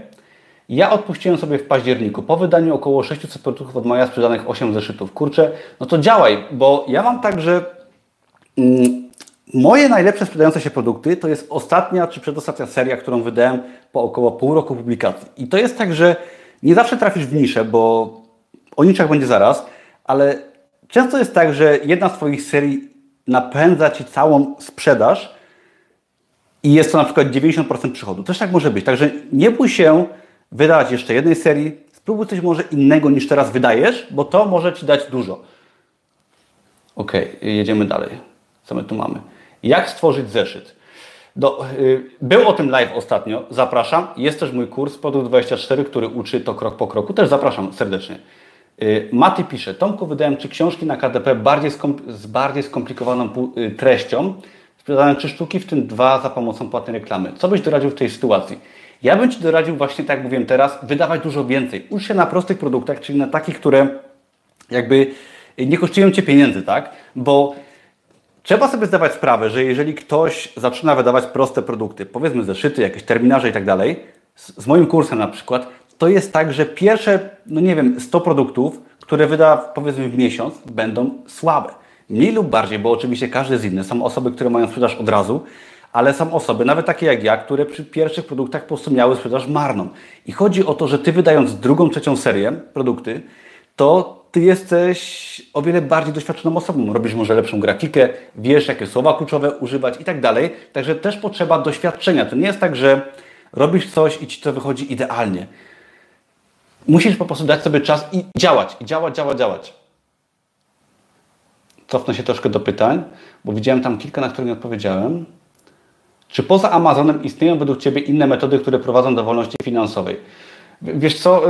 Ja odpuściłem sobie w październiku, po wydaniu około 600 produktów od maja sprzedanych 8 zeszytów. Kurczę, no to działaj, bo ja mam tak, że mm, moje najlepsze sprzedające się produkty to jest ostatnia czy przedostatnia seria, którą wydałem po około pół roku publikacji. I to jest tak, że nie zawsze trafisz w niszę, bo o niczach będzie zaraz, ale często jest tak, że jedna z Twoich serii napędza Ci całą sprzedaż i jest to na przykład 90% przychodu. Też tak może być. Także nie bój się wydawać jeszcze jednej serii, spróbuj coś może innego niż teraz wydajesz, bo to może Ci dać dużo. Ok, jedziemy dalej. Co my tu mamy? Jak stworzyć zeszyt? Do, y, był o tym live ostatnio, zapraszam. Jest też mój kurs Produkt 24, który uczy to krok po kroku. Też zapraszam serdecznie. Y, Maty pisze, Tomku, wydałem trzy książki na KDP bardziej z bardziej skomplikowaną y, treścią. Sprzedałem trzy sztuki, w tym dwa za pomocą płatnej reklamy. Co byś doradził w tej sytuacji? Ja bym Ci doradził właśnie, tak jak mówiłem teraz, wydawać dużo więcej. Ucz się na prostych produktach, czyli na takich, które jakby nie kosztują Cię pieniędzy, tak? Bo trzeba sobie zdawać sprawę, że jeżeli ktoś zaczyna wydawać proste produkty, powiedzmy zeszyty, jakieś terminarze i tak dalej, z moim kursem na przykład, to jest tak, że pierwsze, no nie wiem, 100 produktów, które wyda powiedzmy w miesiąc, będą słabe. Mniej lub bardziej, bo oczywiście każdy jest inny. Są osoby, które mają sprzedaż od razu, ale są osoby, nawet takie jak ja, które przy pierwszych produktach po prostu miały sprzedaż marną. I chodzi o to, że ty wydając drugą, trzecią serię produkty, to ty jesteś o wiele bardziej doświadczoną osobą. Robisz może lepszą grafikę, wiesz, jakie słowa kluczowe używać i tak dalej. Także też potrzeba doświadczenia. To nie jest tak, że robisz coś i ci to wychodzi idealnie. Musisz po prostu dać sobie czas i działać, i działać, działać, działać. Cofnę się troszkę do pytań, bo widziałem tam kilka, na które nie odpowiedziałem. Czy poza Amazonem istnieją według Ciebie inne metody, które prowadzą do wolności finansowej? Wiesz co,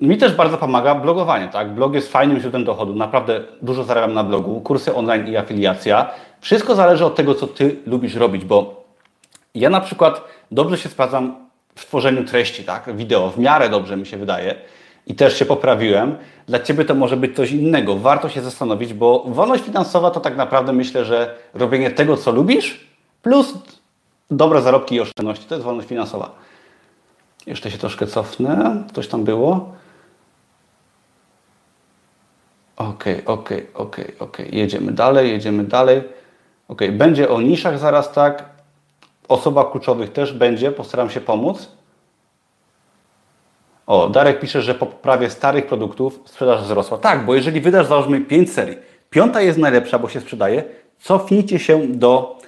mi też bardzo pomaga blogowanie, tak? Blog jest fajnym źródłem dochodu. Naprawdę dużo zarabiam na blogu, kursy online i afiliacja. Wszystko zależy od tego, co Ty lubisz robić, bo ja na przykład dobrze się sprawdzam w tworzeniu treści, tak? Wideo w miarę dobrze mi się wydaje i też się poprawiłem. Dla Ciebie to może być coś innego. Warto się zastanowić, bo wolność finansowa to tak naprawdę myślę, że robienie tego, co lubisz, plus dobre zarobki i oszczędności. To jest wolność finansowa. Jeszcze się troszkę cofnę. Coś tam było. Ok, ok, ok, ok. Jedziemy dalej, jedziemy dalej. Ok, będzie o niszach zaraz, tak. Osoba kluczowych też będzie. Postaram się pomóc. O, Darek pisze, że po poprawie starych produktów sprzedaż wzrosła. Tak, bo jeżeli wydasz, załóżmy 5 serii, piąta jest najlepsza, bo się sprzedaje, cofnijcie się do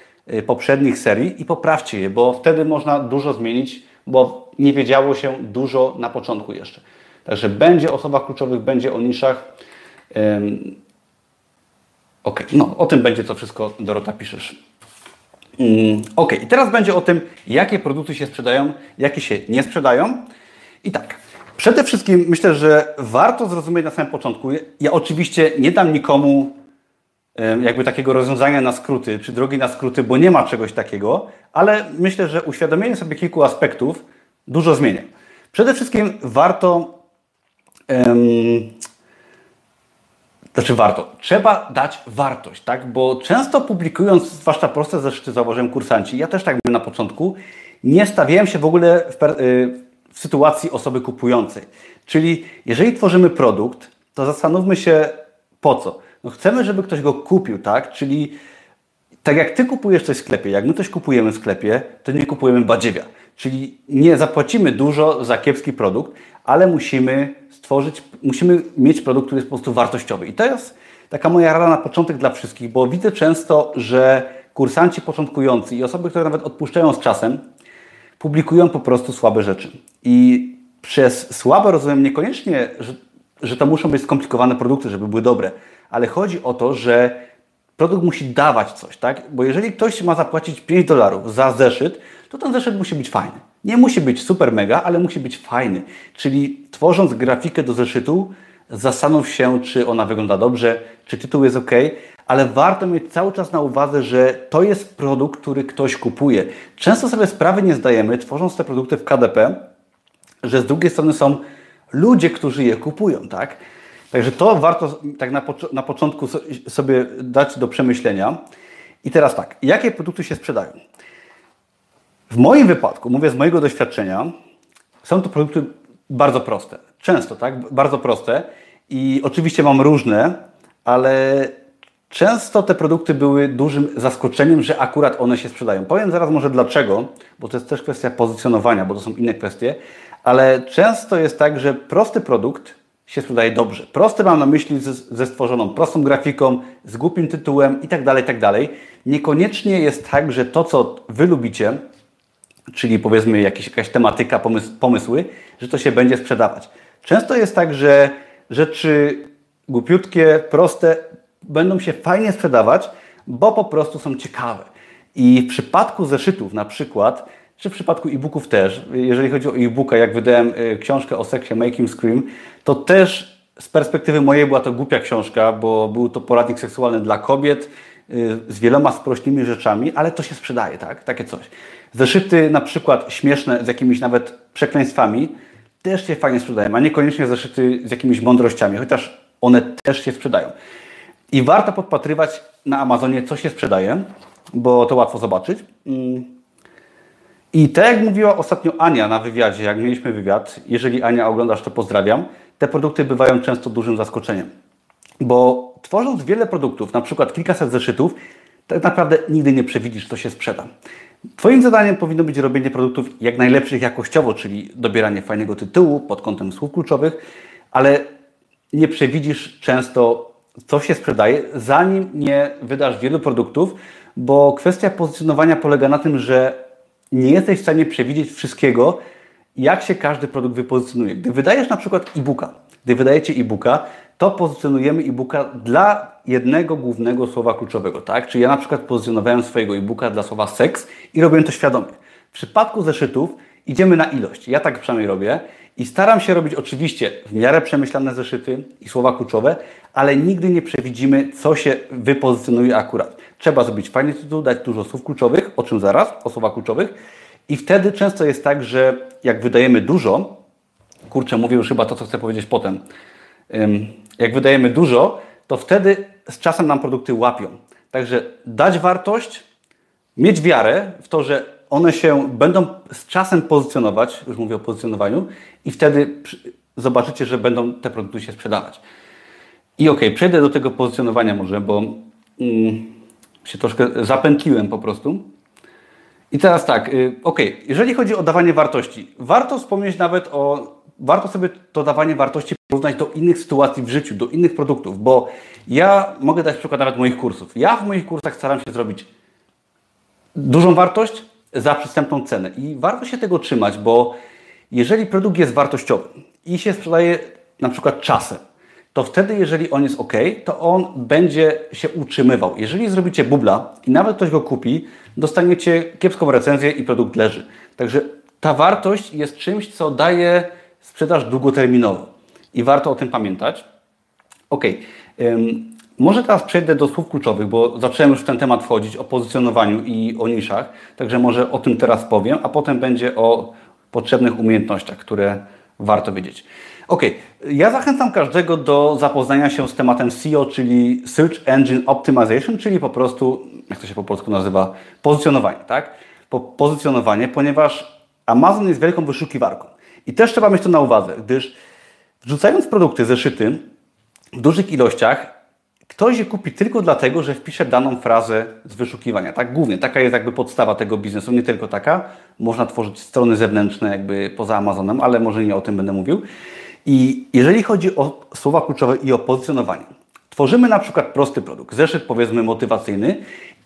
poprzednich serii i poprawcie je, bo wtedy można dużo zmienić, bo nie wiedziało się dużo na początku jeszcze. Także będzie o osobach kluczowych, będzie o niszach. Ok, no o tym będzie to wszystko, Dorota, piszesz. Mm, ok, i teraz będzie o tym, jakie produkty się sprzedają, jakie się nie sprzedają. I tak, przede wszystkim myślę, że warto zrozumieć na samym początku. Ja oczywiście nie dam nikomu jakby takiego rozwiązania na skróty, czy drogi na skróty, bo nie ma czegoś takiego, ale myślę, że uświadomienie sobie kilku aspektów dużo zmienia. Przede wszystkim warto um, znaczy warto. Trzeba dać wartość, tak? Bo często publikując, zwłaszcza proste zeszyty, założyłem kursanci, ja też tak byłem na początku, nie stawiałem się w ogóle w, y, w sytuacji osoby kupującej. Czyli jeżeli tworzymy produkt, to zastanówmy się po co. No chcemy, żeby ktoś go kupił, tak? Czyli tak jak Ty kupujesz coś w sklepie, jak my coś kupujemy w sklepie, to nie kupujemy badziewia. Czyli nie zapłacimy dużo za kiepski produkt, ale musimy stworzyć, musimy mieć produkt, który jest po prostu wartościowy. I to jest taka moja rada na początek dla wszystkich, bo widzę często, że kursanci początkujący i osoby, które nawet odpuszczają z czasem, publikują po prostu słabe rzeczy. I przez słabe rozumiem niekoniecznie, że, że to muszą być skomplikowane produkty, żeby były dobre, ale chodzi o to, że produkt musi dawać coś, tak? Bo jeżeli ktoś ma zapłacić 5 dolarów za zeszyt, to ten zeszyt musi być fajny. Nie musi być super mega, ale musi być fajny. Czyli tworząc grafikę do zeszytu, zastanów się, czy ona wygląda dobrze, czy tytuł jest ok, ale warto mieć cały czas na uwadze, że to jest produkt, który ktoś kupuje. Często sobie sprawy nie zdajemy, tworząc te produkty w KDP, że z drugiej strony są ludzie, którzy je kupują, tak? Także to warto tak na, na początku sobie dać do przemyślenia. I teraz tak, jakie produkty się sprzedają? W moim wypadku, mówię z mojego doświadczenia, są to produkty bardzo proste. Często, tak? Bardzo proste. I oczywiście mam różne, ale często te produkty były dużym zaskoczeniem, że akurat one się sprzedają. Powiem zaraz może dlaczego, bo to jest też kwestia pozycjonowania, bo to są inne kwestie, ale często jest tak, że prosty produkt się sprzedaje dobrze. Prosty mam na myśli ze, stworzoną prostą grafiką, z głupim tytułem i tak dalej, tak. Niekoniecznie jest tak, że to, co Wy lubicie, czyli powiedzmy jakieś, jakaś tematyka, pomysł, pomysły, że to się będzie sprzedawać. Często jest tak, że rzeczy głupiutkie, proste będą się fajnie sprzedawać, bo po prostu są ciekawe. I w przypadku zeszytów na przykład, czy w przypadku e-booków też, jeżeli chodzi o e-booka, jak wydałem e, książkę o seksie Making Scream, to też z perspektywy mojej była to głupia książka, bo był to poradnik seksualny dla kobiet y, z wieloma sprośnymi rzeczami, ale to się sprzedaje, tak? Takie coś. Zeszyty na przykład śmieszne z jakimiś nawet przekleństwami też się fajnie sprzedają, a niekoniecznie zeszyty z jakimiś mądrościami, chociaż one też się sprzedają. I warto podpatrywać na Amazonie, co się sprzedaje, bo to łatwo zobaczyć. I tak jak mówiła ostatnio Ania na wywiadzie, jak mieliśmy wywiad, jeżeli Ania oglądasz, to pozdrawiam, te produkty bywają często dużym zaskoczeniem. Bo tworząc wiele produktów, na przykład kilkaset zeszytów, tak naprawdę nigdy nie przewidzisz, co się sprzeda. Twoim zadaniem powinno być robienie produktów jak najlepszych jakościowo, czyli dobieranie fajnego tytułu pod kątem słów kluczowych, ale nie przewidzisz często, co się sprzedaje, zanim nie wydasz wielu produktów, bo kwestia pozycjonowania polega na tym, że nie jesteś w stanie przewidzieć wszystkiego, jak się każdy produkt wypozycjonuje. Gdy wydajesz na przykład e-booka, gdy wydajecie e-booka, to pozycjonujemy e-booka dla jednego głównego słowa kluczowego, tak? Czyli ja na przykład pozycjonowałem swojego e-booka dla słowa seks i robię to świadomie. W przypadku zeszytów idziemy na ilość. Ja tak przynajmniej robię i staram się robić oczywiście w miarę przemyślane zeszyty i słowa kluczowe, ale nigdy nie przewidzimy, co się wypozycjonuje akurat. Trzeba zrobić fajny tytuł, dać dużo słów kluczowych, o czym zaraz, o słowach kluczowych. I wtedy często jest tak, że jak wydajemy dużo, kurczę, mówię już chyba to, co chcę powiedzieć potem, jak wydajemy dużo, to wtedy z czasem nam produkty łapią. Także dać wartość, mieć wiarę w to, że one się będą z czasem pozycjonować, już mówię o pozycjonowaniu, i wtedy zobaczycie, że będą te produkty się sprzedawać. I ok, przejdę do tego pozycjonowania może, bo mm, się troszkę zapętliłem po prostu. I teraz tak, y, ok, jeżeli chodzi o dawanie wartości, warto wspomnieć nawet o, warto sobie to dawanie wartości porównać do innych sytuacji w życiu, do innych produktów, bo ja mogę dać przykład nawet moich kursów. Ja w moich kursach staram się zrobić dużą wartość za przystępną cenę i warto się tego trzymać, bo jeżeli produkt jest wartościowy i się sprzedaje na przykład czasem, to wtedy, jeżeli on jest ok, to on będzie się utrzymywał. Jeżeli zrobicie bubla i nawet ktoś go kupi, dostaniecie kiepską recenzję i produkt leży. Także ta wartość jest czymś, co daje sprzedaż długoterminową i warto o tym pamiętać. Ok, może teraz przejdę do słów kluczowych, bo zacząłem już w ten temat wchodzić o pozycjonowaniu i o niszach, także może o tym teraz powiem, a potem będzie o potrzebnych umiejętnościach, które warto wiedzieć. Ok, ja zachęcam każdego do zapoznania się z tematem SEO, czyli Search Engine Optimization, czyli po prostu, jak to się po polsku nazywa, pozycjonowanie, tak? Po, pozycjonowanie, ponieważ Amazon jest wielką wyszukiwarką. I też trzeba mieć to na uwadze, gdyż wrzucając produkty zeszyty w dużych ilościach, ktoś je kupi tylko dlatego, że wpisze daną frazę z wyszukiwania. Tak, głównie taka jest jakby podstawa tego biznesu, nie tylko taka. Można tworzyć strony zewnętrzne jakby poza Amazonem, ale może nie o tym będę mówił. I jeżeli chodzi o słowa kluczowe i o pozycjonowanie, tworzymy na przykład prosty produkt, zeszyt powiedzmy motywacyjny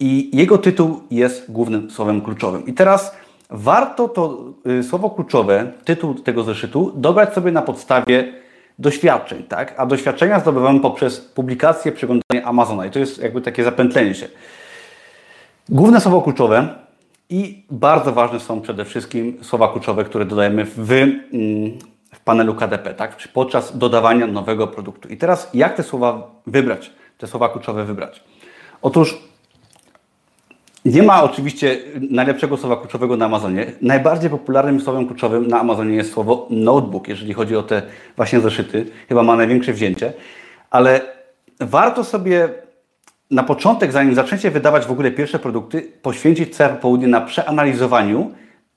i jego tytuł jest głównym słowem kluczowym. I teraz warto to y, słowo kluczowe, tytuł tego zeszytu dobrać sobie na podstawie doświadczeń, tak? A doświadczenia zdobywamy poprzez publikację, przeglądanie Amazona i to jest jakby takie zapętlenie się. Główne słowo kluczowe i bardzo ważne są przede wszystkim słowa kluczowe, które dodajemy w, mm, w panelu KDP, tak? podczas dodawania nowego produktu. I teraz jak te słowa wybrać, te słowa kluczowe wybrać? Otóż nie ma oczywiście najlepszego słowa kluczowego na Amazonie. Najbardziej popularnym słowem kluczowym na Amazonie jest słowo notebook, jeżeli chodzi o te właśnie zeszyty. Chyba ma największe wzięcie. Ale warto sobie na początek, zanim zaczniecie wydawać w ogóle pierwsze produkty, poświęcić całe południe na przeanalizowaniu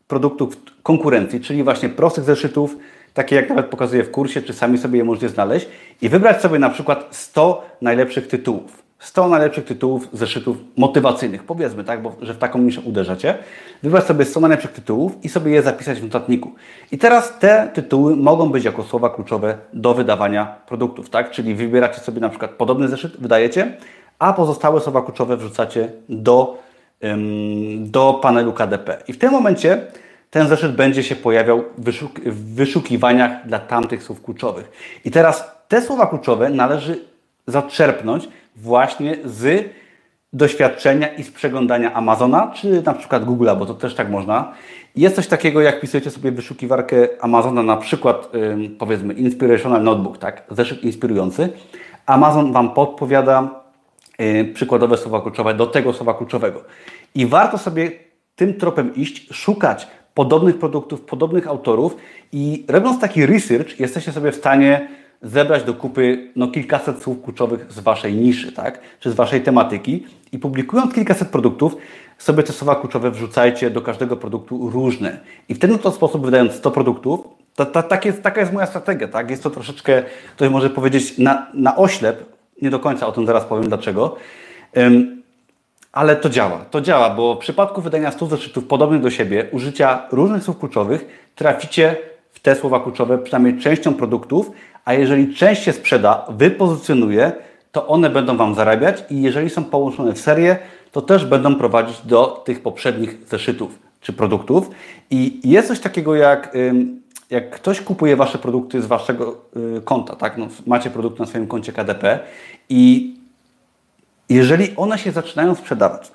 produktów konkurencji, czyli właśnie prostych zeszytów, takie jak nawet pokazuję w kursie, czy sami sobie je możecie znaleźć i wybrać sobie na przykład 100 najlepszych tytułów. 100 najlepszych tytułów zeszytów motywacyjnych, powiedzmy, tak, bo że w taką niszę uderzacie. Wybrać sobie 100 najlepszych tytułów i sobie je zapisać w notatniku. I teraz te tytuły mogą być jako słowa kluczowe do wydawania produktów, tak? Czyli wybieracie sobie na przykład podobny zeszyt, wydajecie, a pozostałe słowa kluczowe wrzucacie do, ym, do panelu KDP. I w tym momencie ten zeszyt będzie się pojawiał w, wyszuk w wyszukiwaniach dla tamtych słów kluczowych. I teraz te słowa kluczowe należy zaczerpnąć właśnie z doświadczenia i z przeglądania Amazona, czy na przykład Google'a, bo to też tak można. Jest coś takiego, jak pisujecie sobie wyszukiwarkę Amazona, na przykład powiedzmy Inspirational Notebook, tak? zeszyt inspirujący. Amazon Wam podpowiada przykładowe słowa kluczowe do tego słowa kluczowego. I warto sobie tym tropem iść, szukać podobnych produktów, podobnych autorów i robiąc taki research, jesteście sobie w stanie zebrać do kupy no, kilkaset słów kluczowych z Waszej niszy, tak? czy z Waszej tematyki i publikując kilkaset produktów, sobie te słowa kluczowe wrzucajcie do każdego produktu różne. I w ten oto sposób, wydając 100 produktów, to, tak jest, taka jest moja strategia. Tak? Jest to troszeczkę, ktoś może powiedzieć, na, na oślep, nie do końca o tym zaraz powiem dlaczego, um, ale to działa. To działa, bo w przypadku wydania 100 zeszytów podobnych do siebie, użycia różnych słów kluczowych, traficie w te słowa kluczowe przynajmniej częścią produktów, a jeżeli część się sprzeda, wypozycjonuje, to one będą Wam zarabiać i jeżeli są połączone w serię, to też będą prowadzić do tych poprzednich zeszytów czy produktów. I jest coś takiego jak, jak ktoś kupuje Wasze produkty z Waszego y, konta, tak? No, macie produkt na swoim koncie KDP i jeżeli one się zaczynają sprzedawać,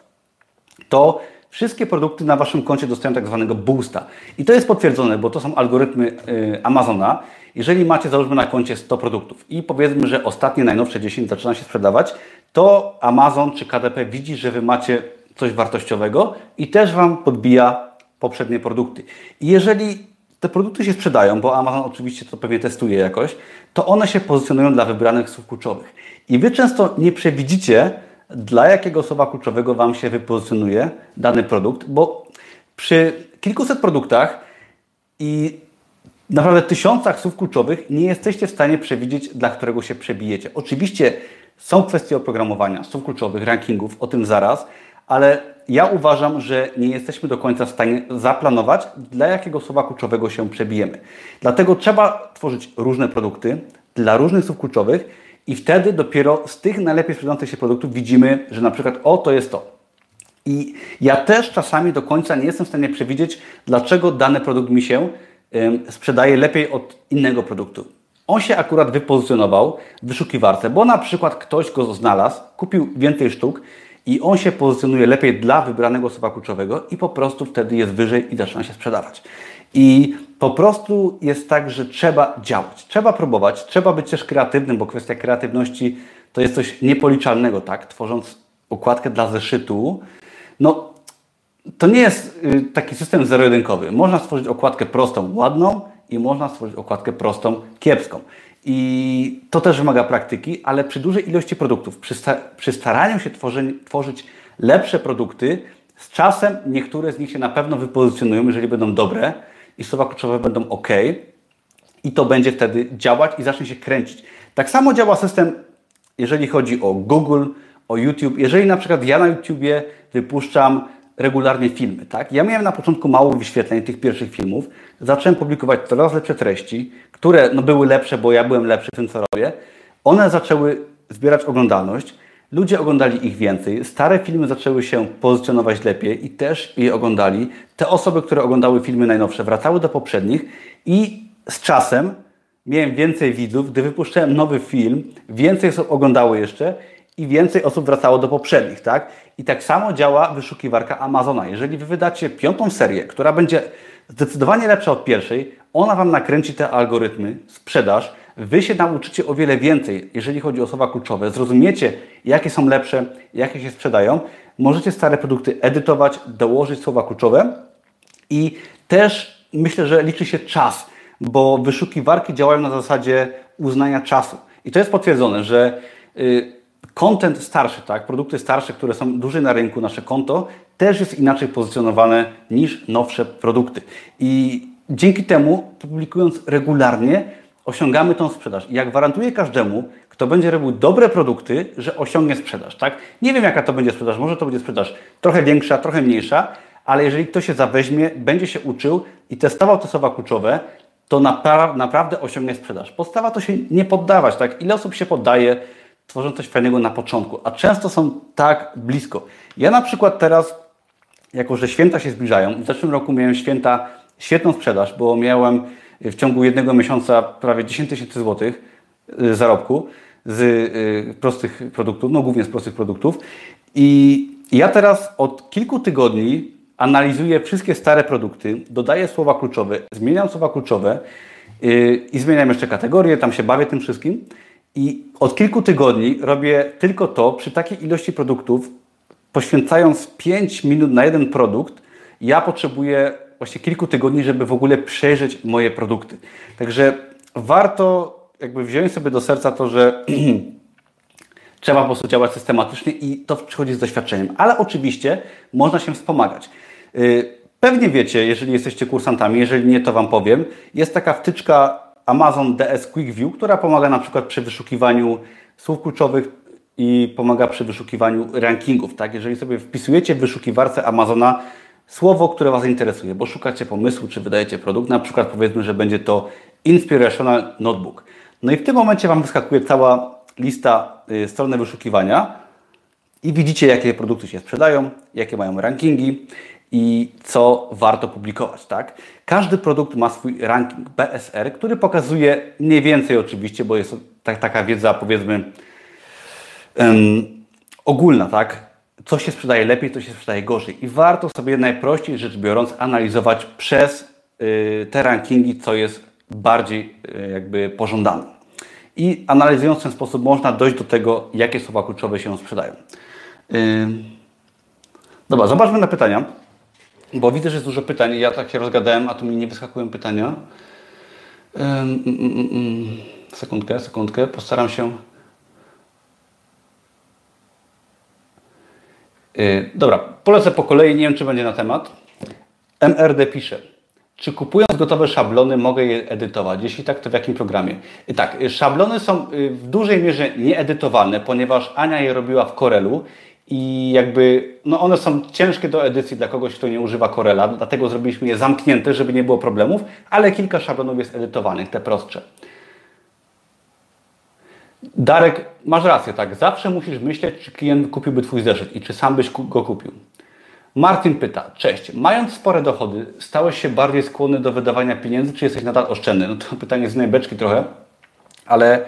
to wszystkie produkty na Waszym koncie dostają tak zwanego boosta. I to jest potwierdzone, bo to są algorytmy y, Amazona. Jeżeli macie, załóżmy na koncie 100 produktów i powiedzmy, że ostatnie, najnowsze 10 zaczyna się sprzedawać, to Amazon czy KDP widzi, że Wy macie coś wartościowego i też Wam podbija poprzednie produkty. I jeżeli te produkty się sprzedają, bo Amazon oczywiście to pewnie testuje jakoś, to one się pozycjonują dla wybranych słów kluczowych. I Wy często nie przewidzicie, dla jakiego słowa kluczowego Wam się wypozycjonuje dany produkt, bo przy kilkuset produktach i naprawdę tysiącach słów kluczowych nie jesteście w stanie przewidzieć, dla którego się przebijecie. Oczywiście są kwestie oprogramowania, słów kluczowych, rankingów, o tym zaraz, ale ja uważam, że nie jesteśmy do końca w stanie zaplanować, dla jakiego słowa kluczowego się przebijemy. Dlatego trzeba tworzyć różne produkty dla różnych słów kluczowych i wtedy dopiero z tych najlepiej sprzedających się produktów widzimy, że na przykład o, to jest to. I ja też czasami do końca nie jestem w stanie przewidzieć, dlaczego dany produkt mi się sprzedaje lepiej od innego produktu. On się akurat wypozycjonował w wyszukiwarce, bo na przykład ktoś go znalazł, kupił więcej sztuk i on się pozycjonuje lepiej dla wybranego słowa kluczowego i po prostu wtedy jest wyżej i zaczyna się sprzedawać. I po prostu jest tak, że trzeba działać, trzeba próbować, trzeba być też kreatywnym, bo kwestia kreatywności to jest coś niepoliczalnego, tak? Tworząc układkę dla zeszytu, no to nie jest y, taki system zero-jedynkowy. Można stworzyć okładkę prostą, ładną i można stworzyć okładkę prostą, kiepską. I to też wymaga praktyki, ale przy dużej ilości produktów, przy, sta przy staraniu się tworzy tworzyć lepsze produkty, z czasem niektóre z nich się na pewno wypozycjonują, jeżeli będą dobre i słowa kluczowe będą ok, i to będzie wtedy działać i zacznie się kręcić. Tak samo działa system, jeżeli chodzi o Google, o YouTube. Jeżeli na przykład ja na YouTubie wypuszczam regularnie filmy, tak? Ja miałem na początku mało wyświetleń tych pierwszych filmów, zacząłem publikować coraz lepsze treści, które no, były lepsze, bo ja byłem lepszy w tym, co robię. One zaczęły zbierać oglądalność, ludzie oglądali ich więcej, stare filmy zaczęły się pozycjonować lepiej i też je oglądali. Te osoby, które oglądały filmy najnowsze, wracały do poprzednich i z czasem miałem więcej widzów, gdy wypuszczałem nowy film, więcej osób oglądało jeszcze i więcej osób wracało do poprzednich, tak? I tak samo działa wyszukiwarka Amazona. Jeżeli Wy wydacie piątą serię, która będzie zdecydowanie lepsza od pierwszej, ona Wam nakręci te algorytmy, sprzedaż, Wy się nauczycie o wiele więcej, jeżeli chodzi o słowa kluczowe, zrozumiecie, jakie są lepsze, jakie się sprzedają, możecie stare produkty edytować, dołożyć słowa kluczowe i też myślę, że liczy się czas, bo wyszukiwarki działają na zasadzie uznania czasu. I to jest potwierdzone, że y, content starszy, tak, produkty starsze, które są duże na rynku, nasze konto, też jest inaczej pozycjonowane niż nowsze produkty. I dzięki temu, publikując regularnie, osiągamy tą sprzedaż. I ja gwarantuję każdemu, kto będzie robił dobre produkty, że osiągnie sprzedaż. Tak? Nie wiem, jaka to będzie sprzedaż. Może to będzie sprzedaż trochę większa, trochę mniejsza, ale jeżeli ktoś się zaweźmie, będzie się uczył i testował te słowa kluczowe, to napra naprawdę osiągnie sprzedaż. Podstawa to się nie poddawać. Tak? Ile osób się poddaje, tworzą coś fajnego na początku, a często są tak blisko. Ja na przykład teraz, jako że święta się zbliżają, w zeszłym roku miałem święta, świetną sprzedaż, bo miałem w ciągu jednego miesiąca prawie 10 tysięcy złotych y, zarobku z y, prostych produktów, no głównie z prostych produktów. I ja teraz od kilku tygodni analizuję wszystkie stare produkty, dodaję słowa kluczowe, zmieniam słowa kluczowe yy, i zmieniam jeszcze kategorie, tam się bawię tym wszystkim. I od kilku tygodni robię tylko to przy takiej ilości produktów, poświęcając 5 minut na jeden produkt, ja potrzebuję właśnie kilku tygodni, żeby w ogóle przejrzeć moje produkty. Także warto jakby wziąć sobie do serca to, że trzeba po prostu działać systematycznie i to przychodzi z doświadczeniem. Ale oczywiście można się wspomagać. Y, pewnie wiecie, jeżeli jesteście kursantami, jeżeli nie, to Wam powiem, jest taka wtyczka Amazon DS Quick View, która pomaga na przykład przy wyszukiwaniu słów kluczowych i pomaga przy wyszukiwaniu rankingów. Tak? Jeżeli sobie wpisujecie w wyszukiwarce Amazona słowo, które Was interesuje, bo szukacie pomysłu, czy wydajecie produkt, na przykład powiedzmy, że będzie to Inspirational Notebook. No i w tym momencie Wam wyskakuje cała lista y, strony wyszukiwania i widzicie, jakie produkty się sprzedają, jakie mają rankingi i co warto publikować. Tak? Każdy produkt ma swój ranking BSR, który pokazuje mniej więcej oczywiście, bo jest tak, taka wiedza powiedzmy um, ogólna, tak? Co się sprzedaje lepiej, co się sprzedaje gorzej. I warto sobie najprościej rzecz biorąc analizować przez y, te rankingi, co jest bardziej y, jakby pożądane. I analizując w ten sposób można dojść do tego, jakie słowa kluczowe się sprzedają. Y, dobra, zobaczmy na pytania, bo widzę, że jest dużo pytań. Ja tak się rozgadałem, a tu mi nie wyskakują pytania. Mm, mm, mm. Sekundkę, sekundkę, postaram się. Dobra, polecę po kolei, nie wiem czy będzie na temat. MRD pisze. Czy kupując gotowe szablony mogę je edytować? Jeśli tak, to w jakim programie? I tak, y, szablony są y, w dużej mierze nieedytowalne, ponieważ Ania je robiła w Corelu i jakby no one są ciężkie do edycji dla kogoś, kto nie używa Corela, dlatego zrobiliśmy je zamknięte, żeby nie było problemów, ale kilka szablonów jest edytowanych, te prostsze. Darek, masz rację, tak. Zawsze musisz myśleć, czy klient kupiłby Twój zeszyt i czy sam byś go kupił. Martin pyta, cześć, mając spore dochody, stałeś się bardziej skłonny do wydawania pieniędzy, czy jesteś nadal oszczędny? No to pytanie z najbeczki trochę, ale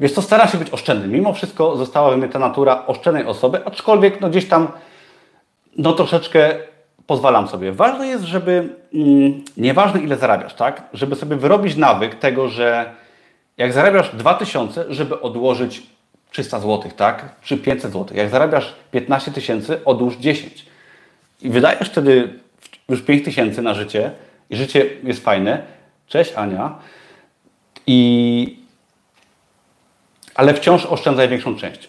wiesz co, staram się być oszczędny. Mimo wszystko została we mnie ta natura oszczędnej osoby, aczkolwiek no gdzieś tam no troszeczkę pozwalam sobie. Ważne jest, żeby, mm, nieważne ile zarabiasz, tak? Żeby sobie wyrobić nawyk tego, że jak zarabiasz 2000, żeby odłożyć 300 zł, tak? Czy 500 zł. Jak zarabiasz 15 tysięcy, odłóż 10. I wydajesz wtedy już 5 tysięcy na życie i życie jest fajne. Cześć Ania. I... Ale wciąż oszczędzaj większą część.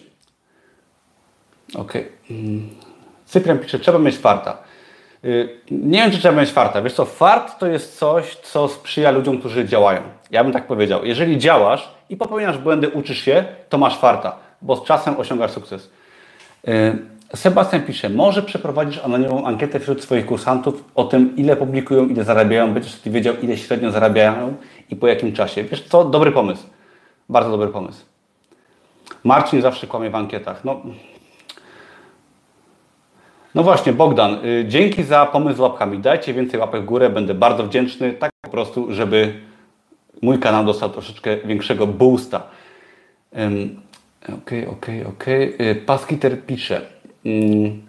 Ok. Mm. Cyprian pisze, trzeba mieć farta. Y, nie wiem, czy trzeba mieć farta. Wiesz co, fart to jest coś, co sprzyja ludziom, którzy działają. Ja bym tak powiedział. Jeżeli działasz i popełniasz błędy, uczysz się, to masz farta, bo z czasem osiągasz sukces. Y, Sebastian pisze, może przeprowadzisz anonimową ankietę wśród swoich kursantów o tym, ile publikują, ile zarabiają, będziesz wtedy wiedział, ile średnio zarabiają i po jakim czasie. Wiesz co, dobry pomysł. Bardzo dobry pomysł. Marcin zawsze kłamie w ankietach. No, no właśnie, Bogdan, y, dzięki za pomysł z łapkami. Dajcie więcej łapek w górę, będę bardzo wdzięczny, tak po prostu, żeby mój kanał dostał troszeczkę większego boosta. Okej, okej, okej. Paskiter pisze. Mm,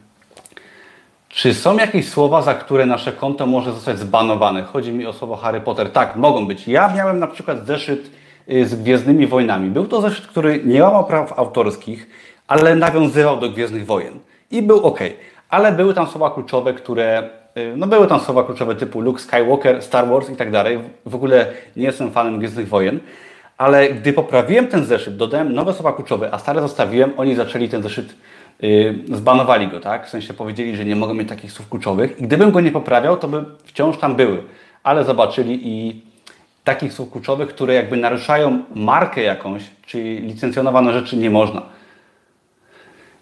czy są jakieś słowa, za które nasze konto może zostać zbanowane? Chodzi mi o słowo Harry Potter. Tak, mogą być. Ja miałem na przykład zeszyt y, z Gwiezdnymi Wojnami. Był to zeszyt, który nie łamał praw autorskich, ale nawiązywał do Gwiezdnych Wojen. I był ok. Ale były tam słowa kluczowe, które y, no były tam słowa kluczowe typu Luke Skywalker, Star Wars i tak dalej. W ogóle nie jestem fanem Gwiezdnych Wojen. Ale gdy poprawiłem ten zeszyt, dodałem nowe słowa kluczowe, a stare zostawiłem, oni zaczęli ten zeszyt Y, zbanowali go, tak? W sensie powiedzieli, że nie mogą mieć takich słów kluczowych. I gdybym go nie poprawiał, to by wciąż tam były. Ale zobaczyli i takich słów kluczowych, które jakby naruszają markę jakąś, czyli licencjonowane rzeczy nie można.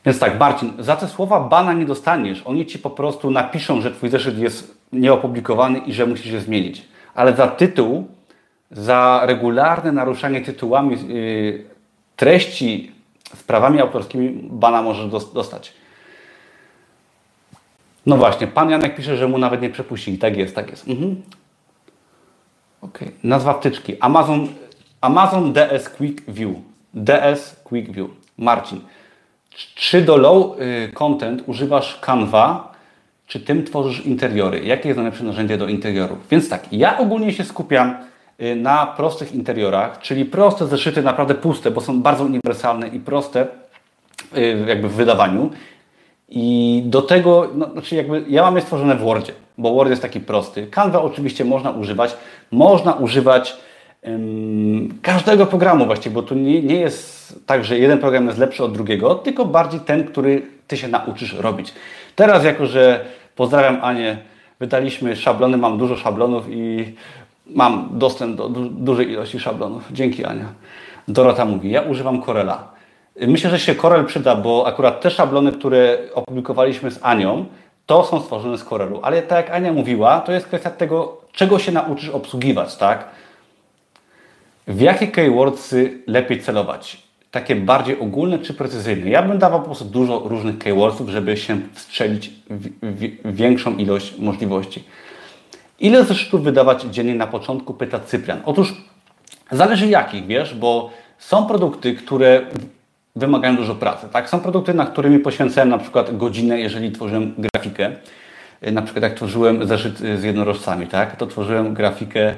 Więc tak, Marcin, za te słowa bana nie dostaniesz. Oni ci po prostu napiszą, że twój zeszyt jest nieopublikowany i że musisz je zmienić. Ale za tytuł, za regularne naruszanie tytułami yy, treści z prawami autorskimi bana może dostać. No właśnie, pan Janek pisze, że mu nawet nie przepuścili. Tak jest, tak jest. Mhm. Ok. Nazwa wtyczki. Amazon, Amazon DS Quick View. DS Quick View. Marcin, czy do low y, content używasz Canva, czy tym tworzysz interiory? Jakie jest najlepsze narzędzie do interiorów? Więc tak, ja ogólnie się skupiam y, na prostych interiorach, czyli proste zeszyty, naprawdę puste, bo są bardzo uniwersalne i proste y, jakby w wydawaniu. I do tego, no, znaczy jakby ja mam je stworzone w Wordzie, bo Word jest taki prosty. Canva oczywiście można używać. Można używać każdego programu właściwie, bo tu nie, nie jest tak, że jeden program jest lepszy od drugiego, tylko bardziej ten, który Ty się nauczysz robić. Teraz jako, że pozdrawiam Anię, wydaliśmy szablony, mam dużo szablonów i mam dostęp do du dużej ilości szablonów. Dzięki Ania. Dorota mówi, ja używam Corela. Myślę, że się Corel przyda, bo akurat te szablony, które opublikowaliśmy z Anią, to są stworzone z Corelu. Ale tak jak Ania mówiła, to jest kwestia tego, czego się nauczysz obsługiwać, tak? W jakie keywordsy lepiej celować? Takie bardziej ogólne czy precyzyjne? Ja bym dawał po prostu dużo różnych keywordsów, żeby się wstrzelić w, w, większą ilość możliwości. Ile zeszytów wydawać dziennie na początku? Pyta Cyprian. Otóż zależy jakich, wiesz, bo są produkty, które wymagają dużo pracy. Tak? Są produkty, na którymi poświęcałem na przykład godzinę, jeżeli tworzyłem grafikę. Y, na przykład jak tworzyłem zeszyt z jednorożcami, tak? to tworzyłem grafikę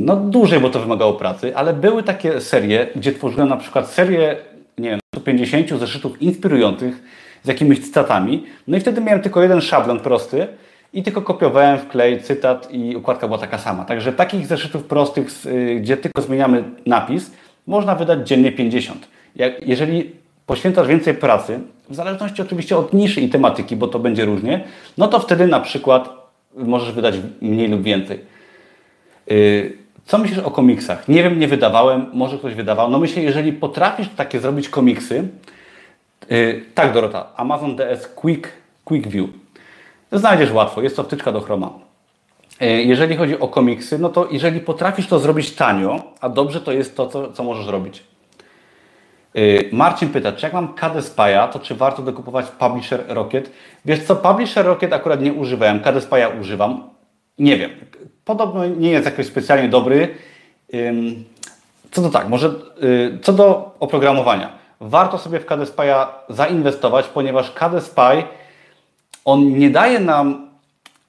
no dłużej, bo to wymagało pracy, ale były takie serie, gdzie tworzyłem na przykład serię, nie wiem, 150 zeszytów inspirujących z jakimiś cytatami, no i wtedy miałem tylko jeden szablon prosty i tylko kopiowałem w klej cytat i układka była taka sama. Także takich zeszytów prostych, y, gdzie tylko zmieniamy napis, można wydać dziennie 50 jak, jeżeli poświęcasz więcej pracy, w zależności oczywiście od niszy i tematyki, bo to będzie różnie, no to wtedy na przykład możesz wydać mniej lub więcej. Y, co myślisz o komiksach? Nie wiem, nie wydawałem, może ktoś wydawał. No myślę, jeżeli potrafisz takie zrobić komiksy, y, tak Dorota, Amazon DS Quick, Quick View. Znajdziesz łatwo, jest to wtyczka do Chroma. Y, jeżeli chodzi o komiksy, no to jeżeli potrafisz to zrobić tanio, a dobrze to jest to, co, co możesz robić. Marcin pyta, czy jak mam KD Spy'a, to czy warto dokupować Publisher Rocket? Wiesz co, Publisher Rocket akurat nie używałem, KD Spy'a używam. Nie wiem, podobno nie jest jakoś specjalnie dobry. Co do tak, może y, co do oprogramowania. Warto sobie w KD Spy'a zainwestować, ponieważ KD Spy on nie daje nam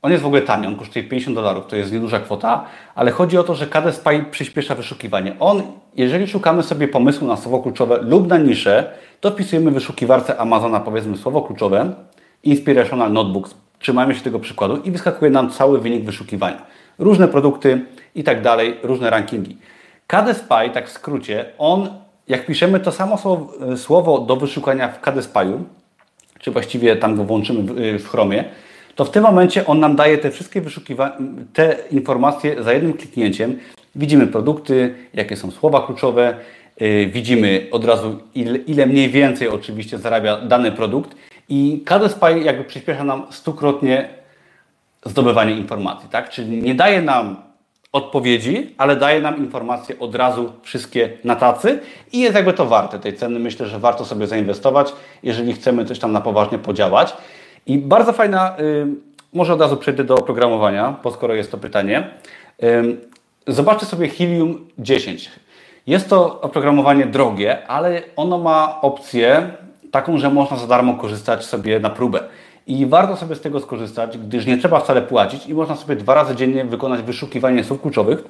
on jest w ogóle tani, on kosztuje 50 dolarów, to jest nieduża kwota, ale chodzi o to, że KD Spy przyspiesza wyszukiwanie. On, jeżeli szukamy sobie pomysłu na słowo kluczowe lub na niszę, to wpisujemy w wyszukiwarce Amazona powiedzmy słowo kluczowe Inspirational Notebooks. Trzymajmy się tego przykładu i wyskakuje nam cały wynik wyszukiwania. Różne produkty i tak dalej, różne rankingi. KD Spy, tak w skrócie, on, jak piszemy to samo słowo, słowo do wyszukania w KD Spy'u, czy właściwie tam go włączymy w, w Chromie, to w tym momencie on nam daje te wszystkie wyszukiwania, te informacje za jednym kliknięciem. Widzimy produkty, jakie są słowa kluczowe, yy, widzimy od razu ile, ile, mniej więcej oczywiście zarabia dany produkt i KDSpy jakby przyspiesza nam stukrotnie zdobywanie informacji, tak? Czyli nie daje nam odpowiedzi, ale daje nam informacje od razu wszystkie na tacy i jest jakby to warte tej ceny. Myślę, że warto sobie zainwestować, jeżeli chcemy coś tam na poważnie podziałać. I bardzo fajna, y, może od razu przejdę do oprogramowania, bo skoro jest to pytanie. Y, zobaczcie sobie Helium 10. Jest to oprogramowanie drogie, ale ono ma opcję taką, że można za darmo korzystać sobie na próbę. I warto sobie z tego skorzystać, gdyż nie trzeba wcale płacić i można sobie dwa razy dziennie wykonać wyszukiwanie słów kluczowych.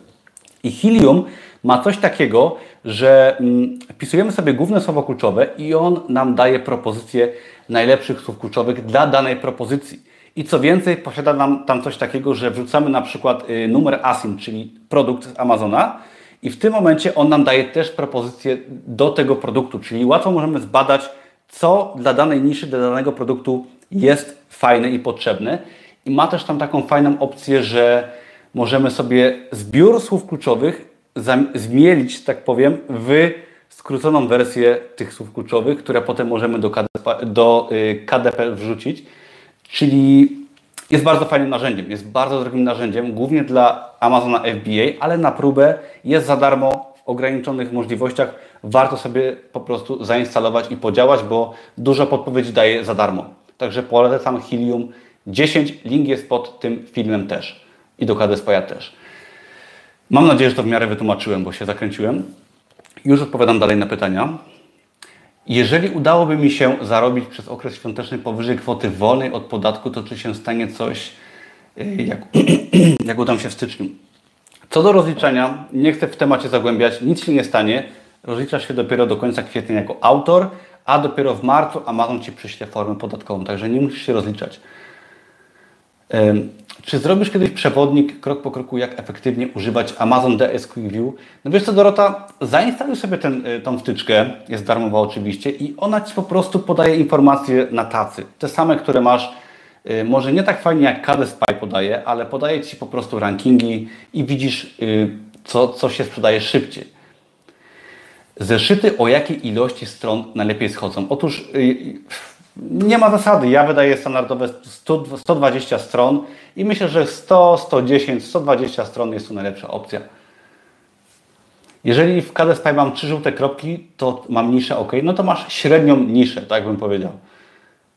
I Helium ma coś takiego, że mm, wpisujemy sobie główne słowo kluczowe i on nam daje propozycję najlepszych słów kluczowych dla danej propozycji. I co więcej, posiada nam tam coś takiego, że wrzucamy na przykład y, numer ASIN, czyli produkt z Amazona i w tym momencie on nam daje też propozycję do tego produktu, czyli łatwo możemy zbadać, co dla danej niszy, dla danego produktu jest fajne i potrzebne. I ma też tam taką fajną opcję, że możemy sobie zbiór słów kluczowych zmielić, tak powiem, w skróconą wersję tych słów kluczowych, które potem możemy do KDP, do y, KDP wrzucić. Czyli jest bardzo fajnym narzędziem, jest bardzo drogim narzędziem, głównie dla Amazona FBA, ale na próbę jest za darmo ograniczonych możliwościach. Warto sobie po prostu zainstalować i podziałać, bo dużo podpowiedzi daje za darmo. Także polecam Helium 10, link jest pod tym filmem też i do KDSPA też. Mam nadzieję, że to w miarę wytłumaczyłem, bo się zakręciłem. już odpowiadam dalej na pytania. Jeżeli udałoby mi się zarobić przez okres świąteczny powyżej kwoty wolnej od podatku, to czy się stanie coś, y, jak, jak udam się w styczniu? Co do rozliczenia, nie chcę w temacie zagłębiać, nic się nie stanie. Rozliczasz się dopiero do końca kwietnia jako autor, a dopiero w marcu Amazon Ci przyśle formę podatkową, także nie musisz się rozliczać. Czy zrobisz kiedyś przewodnik krok po kroku, jak efektywnie używać Amazon DS Quick View? No wiesz co Dorota, zainstaluj sobie ten, y, tą wtyczkę, jest darmowa oczywiście i ona Ci po prostu podaje informacje na tacy. Te same, które masz, może nie tak fajnie jak KDSpy podaje, ale podaje Ci po prostu rankingi i widzisz, y, co, co się sprzedaje szybciej. Zeszyty o jakiej ilości stron najlepiej schodzą? Otóż nie ma zasady. Ja wydaję standardowe 100, 120 stron i myślę, że 100, 110, 120 stron jest to najlepsza opcja. Jeżeli w KDSP mam trzy żółte kropki, to mam niszę OK, no to masz średnią niszę, tak bym powiedział.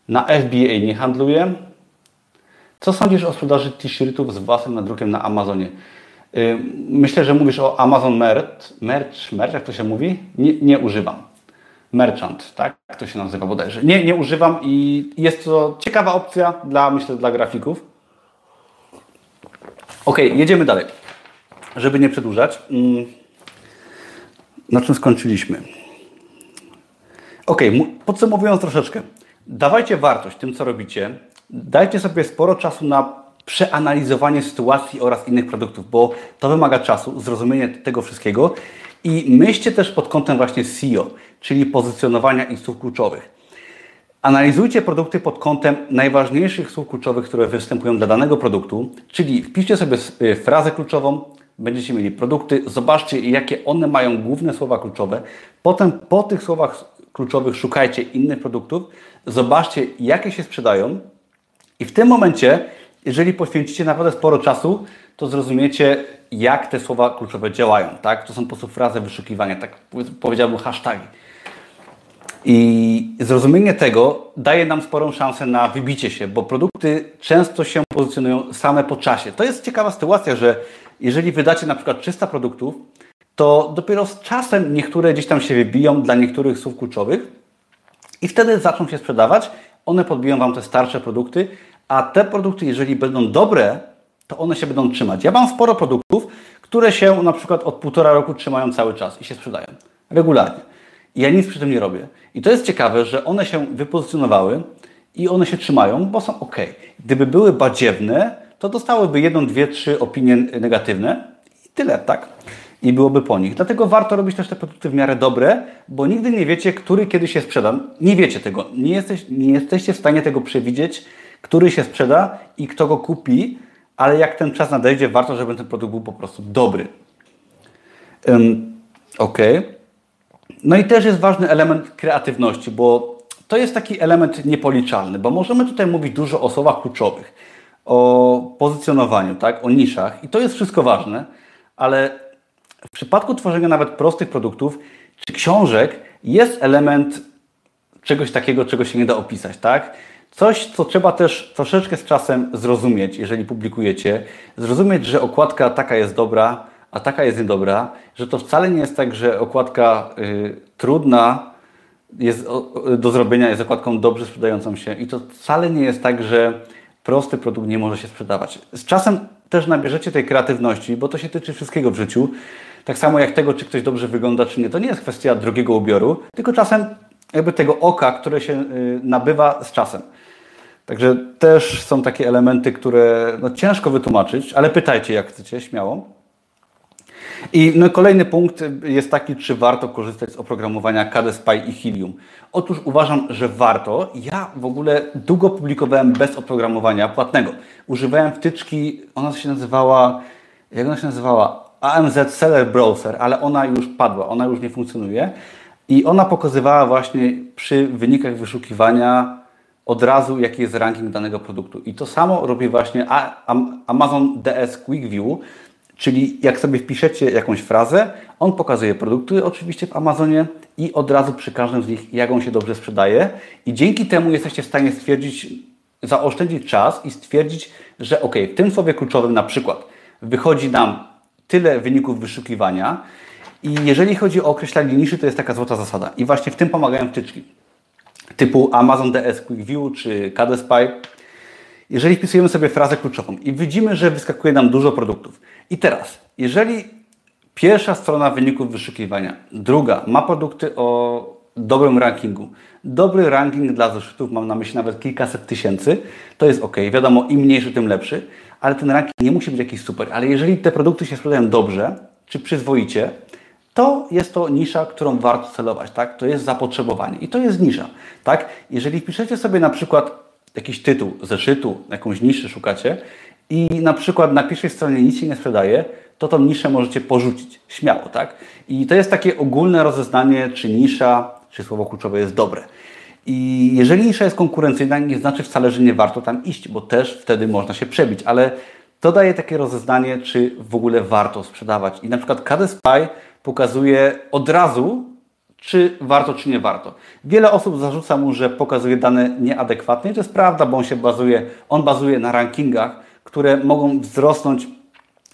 Na FBA nie handluję. Co sądzisz o sprzedaży t-shirtów z własnym nadrukiem na Amazonie? Myślę, że mówisz o Amazon Merch, merch, merch jak to się mówi? Nie, nie używam merchant, tak? To się nazywa bodajże. Nie, nie używam i jest to ciekawa opcja dla, myślę, dla grafików. Ok, jedziemy dalej. Żeby nie przedłużać. Mm, na czym skończyliśmy? Ok, podsumowując troszeczkę. Dawajcie wartość tym, co robicie. Dajcie sobie sporo czasu na przeanalizowanie sytuacji oraz innych produktów, bo to wymaga czasu, zrozumienie tego wszystkiego i myślcie też pod kątem właśnie SEO, czyli pozycjonowania i słów kluczowych. Analizujcie produkty pod kątem najważniejszych słów kluczowych, które występują dla danego produktu, czyli wpiszcie sobie y, frazę kluczową, będziecie mieli produkty, zobaczcie jakie one mają główne słowa kluczowe, potem po tych słowach kluczowych szukajcie innych produktów, zobaczcie jakie się sprzedają i w tym momencie, jeżeli poświęcicie naprawdę sporo czasu, to zrozumiecie jak te słowa kluczowe działają. Tak? To są po prostu frazy wyszukiwania, tak powiedziałbym hasztagi. I zrozumienie tego daje nam sporą szansę na wybicie się, bo produkty często się pozycjonują same po czasie. To jest ciekawa sytuacja, że jeżeli wydacie na przykład 300 produktów, to dopiero z czasem niektóre gdzieś tam się wybiją dla niektórych słów kluczowych i wtedy zaczną się sprzedawać. One podbiją Wam te starsze produkty, a te produkty, jeżeli będą dobre, to one się będą trzymać. Ja mam sporo produktów, które się na przykład od półtora roku trzymają cały czas i się sprzedają regularnie. I ja nic przy tym nie robię. I to jest ciekawe, że one się wypozycjonowały i one się trzymają, bo są ok. Gdyby były badziewne, to dostałyby jedną, dwie, trzy opinie negatywne i tyle, tak? I byłoby po nich. Dlatego warto robić też te produkty w miarę dobre, bo nigdy nie wiecie, który kiedy się sprzeda. Nie wiecie tego. Nie, jesteś, nie jesteście w stanie tego przewidzieć, który się sprzeda i kto go kupi, ale jak ten czas nadejdzie, warto, żeby ten produkt był po prostu dobry. Um, ok. No i też jest ważny element kreatywności, bo to jest taki element niepoliczalny, bo możemy tutaj mówić dużo o słowach kluczowych, o pozycjonowaniu, tak, o niszach i to jest wszystko ważne, ale w przypadku tworzenia nawet prostych produktów czy książek jest element czegoś takiego, czego się nie da opisać, tak? Coś, co trzeba też troszeczkę z czasem zrozumieć, jeżeli publikujecie. Zrozumieć, że okładka taka jest dobra, a taka jest niedobra, że to wcale nie jest tak, że okładka y, trudna jest do zrobienia jest okładką dobrze sprzedającą się i to wcale nie jest tak, że prosty produkt nie może się sprzedawać. Z czasem też nabierzecie tej kreatywności, bo to się tyczy wszystkiego w życiu. Tak samo jak tego, czy ktoś dobrze wygląda, czy nie. To nie jest kwestia drogiego ubioru, tylko czasem jakby tego oka, które się y, nabywa z czasem. Także też są takie elementy, które no, ciężko wytłumaczyć, ale pytajcie jak chcecie, śmiało. I no, kolejny punkt jest taki, czy warto korzystać z oprogramowania KDSpy i Helium. Otóż uważam, że warto. Ja w ogóle długo publikowałem bez oprogramowania płatnego. Używałem wtyczki, ona się nazywała, jak ona się nazywała? AMZ Seller Browser, ale ona już padła, ona już nie funkcjonuje. I ona pokazywała właśnie przy wynikach wyszukiwania od razu, jaki jest ranking danego produktu. I to samo robi właśnie Amazon DS Quick View, czyli jak sobie wpiszecie jakąś frazę, on pokazuje produkty oczywiście w Amazonie i od razu przy każdym z nich, jak on się dobrze sprzedaje. I dzięki temu jesteście w stanie stwierdzić, zaoszczędzić czas i stwierdzić, że ok, w tym słowie kluczowym na przykład wychodzi nam tyle wyników wyszukiwania I jeżeli chodzi o określanie niszy, to jest taka złota zasada. I właśnie w tym pomagają wtyczki typu Amazon DS Quick View czy KDSPy. Jeżeli wpisujemy sobie frazę kluczową i widzimy, że wyskakuje nam dużo produktów. I teraz, jeżeli pierwsza strona wyników wyszukiwania, druga ma produkty o dobrym rankingu, dobry ranking dla zeszytów, mam na myśli nawet kilkaset tysięcy, to jest ok. Wiadomo, im mniejszy, tym lepszy, ale ten ranking nie musi być jakiś super. Ale jeżeli te produkty się sprzedają dobrze, czy przyzwoicie, to jest to nisza, którą warto celować, tak? To jest zapotrzebowanie i to jest nisza, tak? Jeżeli wpiszecie sobie na przykład jakiś tytuł zeszytu, jakąś niszę szukacie i na przykład na pierwszej stronie nic się nie sprzedaje, to tą niszę możecie porzucić, śmiało, tak? I to jest takie ogólne rozeznanie, czy nisza, czy słowo kluczowe jest dobre. I jeżeli nisza jest konkurencyjna, nie znaczy wcale, że nie warto tam iść, bo też wtedy można się przebić, ale to daje takie rozeznanie, czy w ogóle warto sprzedawać. I na przykład KD Spy pokazuje od razu, czy warto, czy nie warto. Wiele osób zarzuca mu, że pokazuje dane nieadekwatne i to jest prawda, bo on się bazuje, on bazuje na rankingach, które mogą wzrosnąć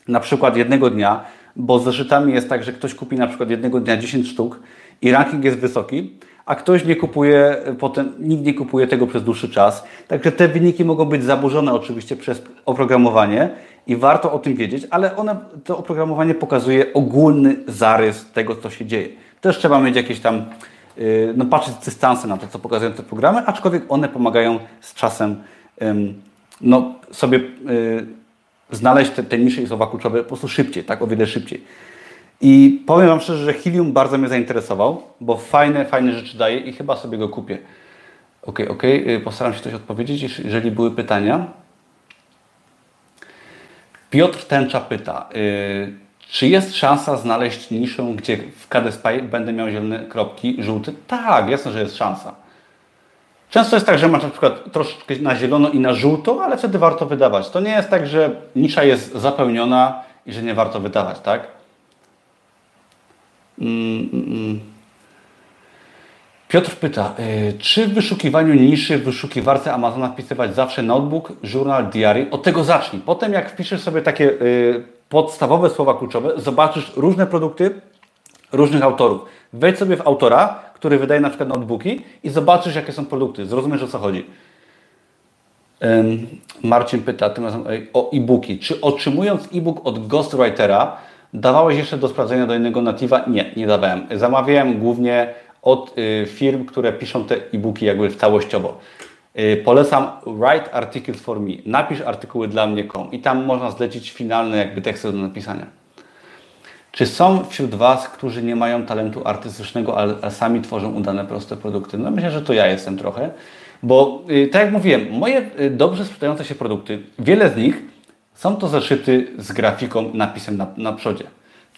na przykład jednego dnia, bo z zeszytami jest tak, że ktoś kupi na przykład jednego dnia 10 sztuk i ranking jest wysoki, a ktoś nie kupuje potem, nikt nie kupuje tego przez dłuższy czas. Także te wyniki mogą być zaburzone oczywiście przez oprogramowanie i warto o tym wiedzieć, ale one, to oprogramowanie pokazuje ogólny zarys tego, co się dzieje. Też trzeba mieć jakieś tam, y, no patrzeć dystanse na to, co pokazują te programy, aczkolwiek one pomagają z czasem no, sobie y, znaleźć te, te nisze i słowa kluczowe po prostu szybciej, tak, o wiele szybciej. I powiem Wam szczerze, że Helium bardzo mnie zainteresował, bo fajne, fajne rzeczy daje i chyba sobie go kupię. Ok, ok, postaram się coś odpowiedzieć, jeżeli były pytania. Piotr Tęcza pyta, yy, czy jest szansa znaleźć niszę, gdzie w KDSPy będę miał zielone kropki, żółty? Tak, jasne, że jest szansa. Często jest tak, że masz na przykład troszeczkę na zielono i na żółto, ale wtedy warto wydawać. To nie jest tak, że nisza jest zapełniona i że nie warto wydawać, tak? Mm, mm, mm. Piotr pyta, y, czy w wyszukiwaniu niszy w wyszukiwarce Amazona wpisywać zawsze notebook, journal, diary? Od tego zacznij. Potem jak wpiszesz sobie takie y, podstawowe słowa kluczowe, zobaczysz różne produkty różnych autorów. Wejdź sobie w autora, który wydaje na przykład notebooki i zobaczysz jakie są produkty. Zrozumiesz o co chodzi. Marcin pyta tym razem o e-booki. Czy otrzymując e-book od ghostwritera dawałeś jeszcze do sprawdzenia do innego nativa? Nie, nie dawałem. Zamawiałem głównie od y, firm, które piszą te e-booki jakby całościowo. Y, polecam Write Articles for Me. Napisz artykuły dla mnie.com i tam można zlecić finalne jakby teksty do napisania. Czy są wśród Was, którzy nie mają talentu artystycznego, ale sami tworzą udane, proste produkty? No myślę, że to ja jestem trochę, bo y, tak jak mówiłem, moje dobrze sprzedające się produkty, wiele z nich są to zeszyty z grafiką, napisem na, na przodzie.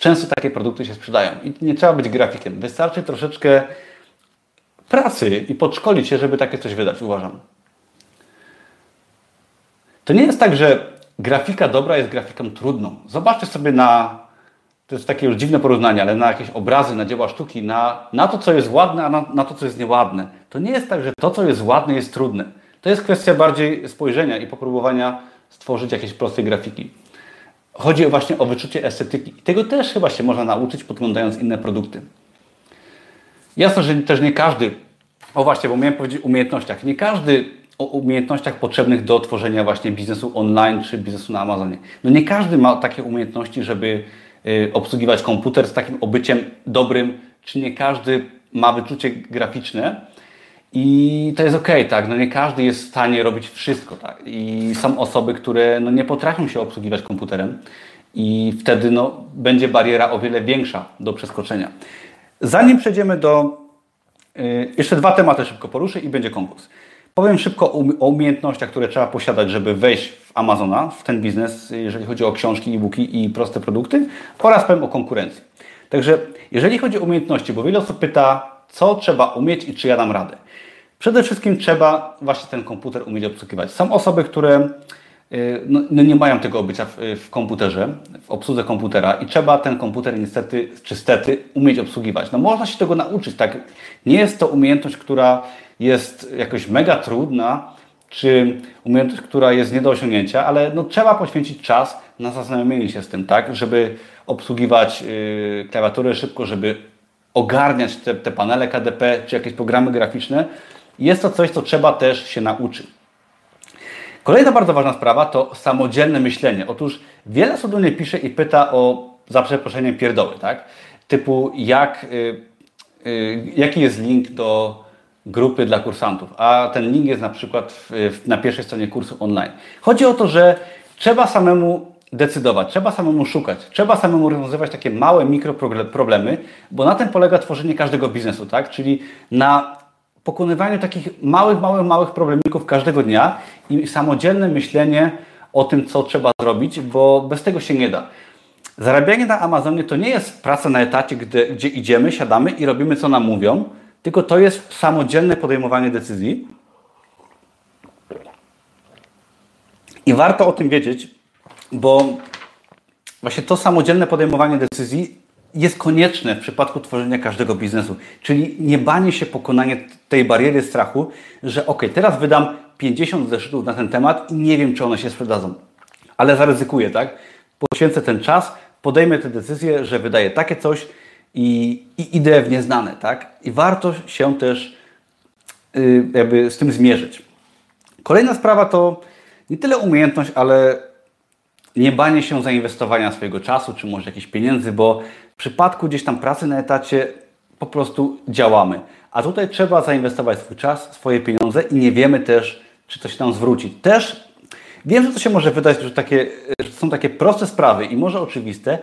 Często takie produkty się sprzedają i nie trzeba być grafikiem. Wystarczy troszeczkę pracy i podszkolić się, żeby takie coś wydać, uważam. To nie jest tak, że grafika dobra jest grafiką trudną. Zobaczcie sobie na, to jest takie już dziwne porównanie, ale na jakieś obrazy, na dzieła sztuki, na, na to, co jest ładne, a na, na to, co jest nieładne. To nie jest tak, że to, co jest ładne, jest trudne. To jest kwestia bardziej spojrzenia i popróbowania stworzyć jakieś proste grafiki. Chodzi właśnie o wyczucie estetyki. Tego też chyba się można nauczyć podglądając inne produkty. Jasne, że też nie każdy, o właśnie, bo miałem powiedzieć o umiejętnościach, nie każdy o umiejętnościach potrzebnych do tworzenia właśnie biznesu online czy biznesu na Amazonie. No nie każdy ma takie umiejętności, żeby y, obsługiwać komputer z takim obyciem dobrym, czy nie każdy ma wyczucie graficzne, i to jest ok, tak? No nie każdy jest w stanie robić wszystko, tak? I są osoby, które no nie potrafią się obsługiwać komputerem i wtedy no, będzie bariera o wiele większa do przeskoczenia. Zanim przejdziemy do... Yy, jeszcze dwa tematy szybko poruszę i będzie konkurs. Powiem szybko o umiejętnościach, które trzeba posiadać, żeby wejść w Amazona, w ten biznes, jeżeli chodzi o książki, e-booki i proste produkty oraz powiem o konkurencji. Także jeżeli chodzi o umiejętności, bo wiele osób pyta, co trzeba umieć i czy ja dam radę. Przede wszystkim trzeba właśnie ten komputer umieć obsługiwać. Są osoby, które y, no, no nie mają tego obycia w, w, komputerze, w obsłudze komputera i trzeba ten komputer niestety, czy stety umieć obsługiwać. No można się tego nauczyć, tak? Nie jest to umiejętność, która jest jakoś mega trudna, czy umiejętność, która jest nie do osiągnięcia, ale no, trzeba poświęcić czas na zaznajomienie się z tym, tak? Żeby obsługiwać yy, klawiaturę szybko, żeby ogarniać te, te panele KDP czy jakieś programy graficzne. Jest to coś, co trzeba też się nauczyć. Kolejna bardzo ważna sprawa to samodzielne myślenie. Otóż wiele osób do mnie pisze i pyta o, za przeproszeniem, pierdoły, tak? Typu jak, y, y, jaki jest link do grupy dla kursantów, a ten link jest na przykład w, w, na pierwszej stronie kursu online. Chodzi o to, że trzeba samemu decydować, trzeba samemu szukać, trzeba samemu rozwiązywać takie małe mikroproblemy, bo na tym polega tworzenie każdego biznesu, tak? Czyli na pokonywaniu takich małych, małych, małych problemików każdego dnia i samodzielne myślenie o tym, co trzeba zrobić, bo bez tego się nie da. Zarabianie na Amazonie to nie jest praca na etacie, gdzie, gdzie idziemy, siadamy i robimy, co nam mówią, tylko to jest samodzielne podejmowanie decyzji. I warto o tym wiedzieć, bo właśnie to samodzielne podejmowanie decyzji jest konieczne w przypadku tworzenia każdego biznesu. Czyli nie banie się pokonania tej bariery strachu, że ok, teraz wydam 50 zeszytów na ten temat i nie wiem, czy one się sprzedadzą, ale zaryzykuję, tak? Poświęcę ten czas, podejmę tę decyzję, że wydaję takie coś i, i idę w nieznane, tak? I warto się też yy, jakby z tym zmierzyć. Kolejna sprawa to nie tyle umiejętność, ale nie banie się zainwestowania swojego czasu, czy może jakichś pieniędzy, bo przypadku gdzieś tam pracy na etacie po prostu działamy. A tutaj trzeba zainwestować swój czas, swoje pieniądze i nie wiemy też, czy to się nam zwróci. Też wiem, że to się może wydać, że, takie, że są takie proste sprawy i może oczywiste,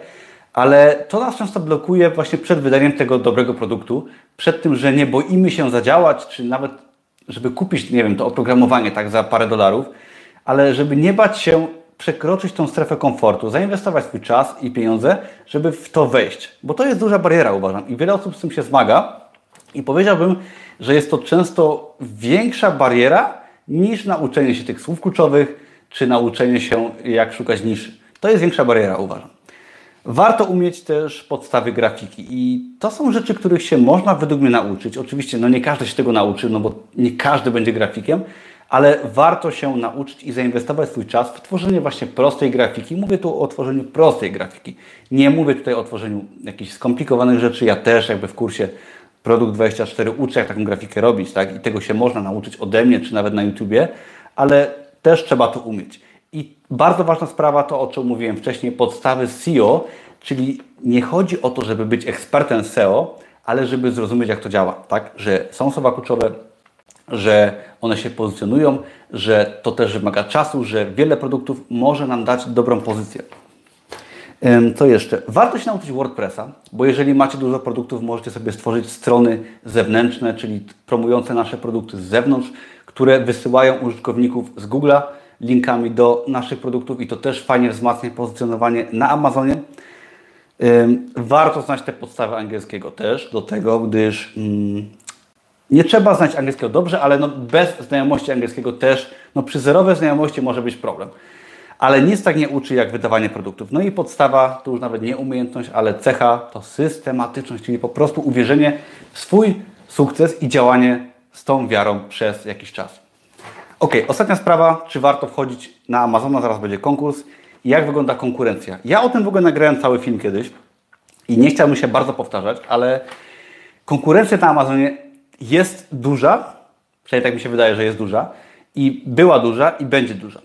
ale to nas często blokuje właśnie przed wydaniem tego dobrego produktu, przed tym, że nie boimy się zadziałać, czy nawet żeby kupić, nie wiem, to oprogramowanie tak za parę dolarów, ale żeby nie bać się przekroczyć tą strefę komfortu, zainwestować swój czas i pieniądze, żeby w to wejść. Bo to jest duża bariera, uważam, i wiele osób z tym się zmaga. I powiedziałbym, że jest to często większa bariera niż nauczenie się tych słów kluczowych, czy nauczenie się, jak szukać niszy. To jest większa bariera, uważam. Warto umieć też podstawy grafiki i to są rzeczy, których się można według mnie nauczyć. Oczywiście no nie każdy się tego nauczy, no bo nie każdy będzie grafikiem, ale warto się nauczyć i zainwestować swój czas w tworzenie właśnie prostej grafiki. Mówię tu o tworzeniu prostej grafiki. Nie mówię tutaj o tworzeniu jakichś skomplikowanych rzeczy. Ja też jakby w kursie Produkt 24 uczę, jak taką grafikę robić, tak? I tego się można nauczyć ode mnie, czy nawet na YouTubie, ale też trzeba to umieć. I bardzo ważna sprawa to, o czym mówiłem wcześniej, podstawy SEO, czyli nie chodzi o to, żeby być ekspertem SEO, ale żeby zrozumieć, jak to działa, tak? Że są słowa kluczowe, że one się pozycjonują, że to też wymaga czasu, że wiele produktów może nam dać dobrą pozycję. Co jeszcze? Warto się nauczyć WordPressa, bo jeżeli macie dużo produktów, możecie sobie stworzyć strony zewnętrzne, czyli promujące nasze produkty z zewnątrz, które wysyłają użytkowników z Google'a linkami do naszych produktów i to też fajnie wzmacnia pozycjonowanie na Amazonie. Warto znać te podstawy angielskiego też do tego, gdyż mm, nie trzeba znać angielskiego dobrze, ale no bez znajomości angielskiego też, no przy zerowej znajomości może być problem. Ale nic tak nie uczy jak wydawanie produktów. No i podstawa, to już nawet nie umiejętność, ale cecha to systematyczność, czyli po prostu uwierzenie w swój sukces i działanie z tą wiarą przez jakiś czas. Ok, ostatnia sprawa, czy warto wchodzić na Amazona, zaraz będzie konkurs. Jak wygląda konkurencja? Ja o tym w ogóle nagrałem cały film kiedyś i nie chciałbym się bardzo powtarzać, ale konkurencja na Amazonie jest duża, przynajmniej tak mi się wydaje, że jest duża, i była duża i będzie duża.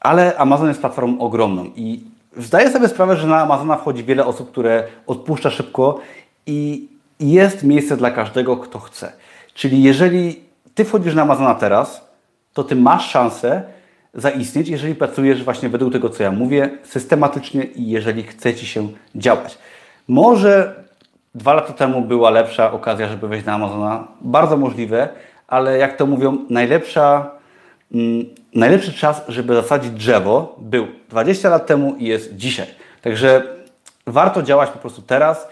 Ale Amazon jest platformą ogromną i zdaję sobie sprawę, że na Amazona wchodzi wiele osób, które odpuszcza szybko i jest miejsce dla każdego, kto chce. Czyli jeżeli Ty wchodzisz na Amazona teraz, to Ty masz szansę zaistnieć, jeżeli pracujesz właśnie według tego, co ja mówię, systematycznie i jeżeli chce Ci się działać. Może Dwa lata temu była lepsza okazja, żeby wejść na Amazona. Bardzo możliwe, ale jak to mówią, najlepsza, mm, najlepszy czas, żeby zasadzić drzewo był 20 lat temu i jest dzisiaj. Także warto działać po prostu teraz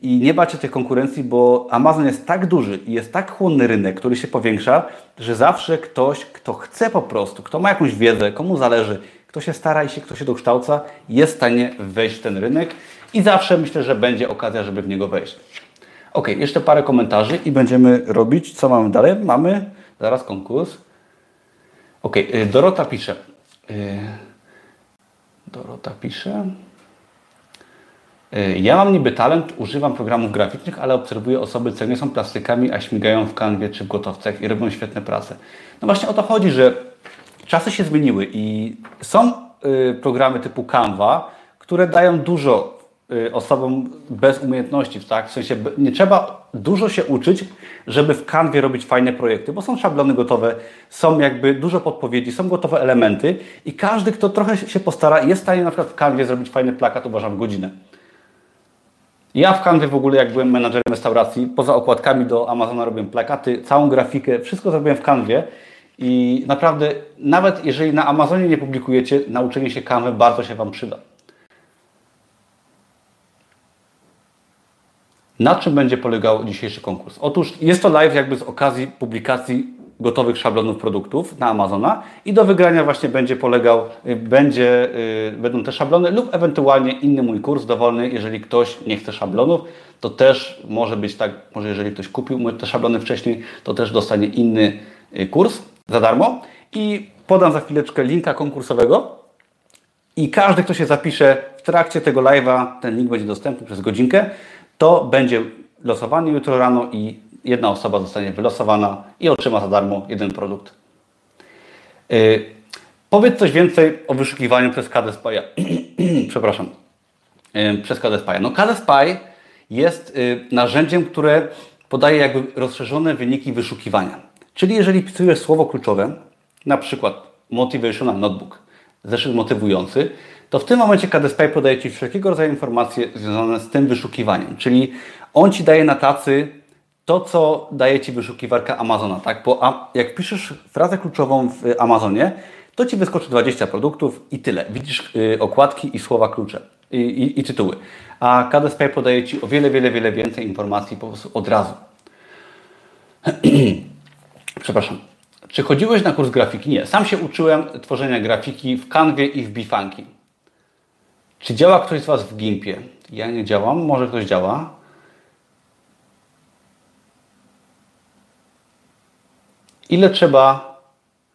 i nie bać się tej konkurencji, bo Amazon jest tak duży i jest tak chłonny rynek, który się powiększa, że zawsze ktoś, kto chce po prostu, kto ma jakąś wiedzę, komu zależy, kto się stara i się, kto się dokształca, jest w stanie wejść w ten rynek i zawsze myślę, że będzie okazja, żeby w niego wejść. Ok, jeszcze parę komentarzy i będziemy robić. Co mamy dalej? Mamy zaraz konkurs. Ok, Dorota pisze. Dorota pisze. Y, ja mam niby talent, używam programów graficznych, ale obserwuję osoby, co nie są plastykami, a śmigają w kanwie czy w gotowcach i robią świetne prace. No właśnie o to chodzi, że czasy się zmieniły i są y, programy typu Canva, które dają dużo y, osobom bez umiejętności, tak? W sensie nie trzeba dużo się uczyć, żeby w kanwie robić fajne projekty, bo są szablony gotowe, są jakby dużo podpowiedzi, są gotowe elementy i każdy, kto trochę się postara, jest w stanie na przykład w kanwie zrobić fajny plakat, uważam, w godzinę. Ja w kanwie w ogóle, jak byłem menadżerem restauracji, poza okładkami do Amazona robiłem plakaty, całą grafikę, wszystko zrobiłem w kanwie i naprawdę, nawet jeżeli na Amazonie nie publikujecie, nauczenie się kanwy bardzo się Wam przyda. Na czym będzie polegał dzisiejszy konkurs? Otóż jest to live jakby z okazji publikacji gotowych szablonów produktów na Amazona i do wygrania właśnie będzie polegał, y, będzie, yy, będą te szablony lub ewentualnie inny mój kurs dowolny, jeżeli ktoś nie chce szablonów, to też może być tak, może jeżeli ktoś kupił te szablony wcześniej, to też dostanie inny y, kurs za darmo i podam za chwileczkę linka konkursowego i każdy, kto się zapisze w trakcie tego live'a, ten link będzie dostępny przez godzinkę, to będzie losowanie jutro rano i jedna osoba zostanie wylosowana i otrzyma za darmo jeden produkt. Yy, powiedz coś więcej o wyszukiwaniu przez KDSPY. Przepraszam. Yy, przez KDSPY. No KDSPY jest yy, narzędziem, które podaje jakby rozszerzone wyniki wyszukiwania. Czyli jeżeli wpisujesz słowo kluczowe, na przykład motivational notebook, zeszyt motywujący, to w tym momencie KDSPY podaje Ci wszelkiego rodzaju informacje związane z tym wyszukiwaniem. Czyli on Ci daje na tacy to, co daje Ci wyszukiwarka Amazona, tak? Bo jak piszesz frazę kluczową w Amazonie, to Ci wyskoczy 20 produktów i tyle. Widzisz y, okładki i słowa klucze i, i, i tytuły. A KDSPY podaje Ci o wiele, wiele, wiele więcej informacji po prostu od razu. Przepraszam. Czy chodziłeś na kurs grafiki? Nie. Sam się uczyłem tworzenia grafiki w Canwie i w Bifanki. Czy działa ktoś z Was w Gimpie? Ja nie działam, może ktoś działa. Ile trzeba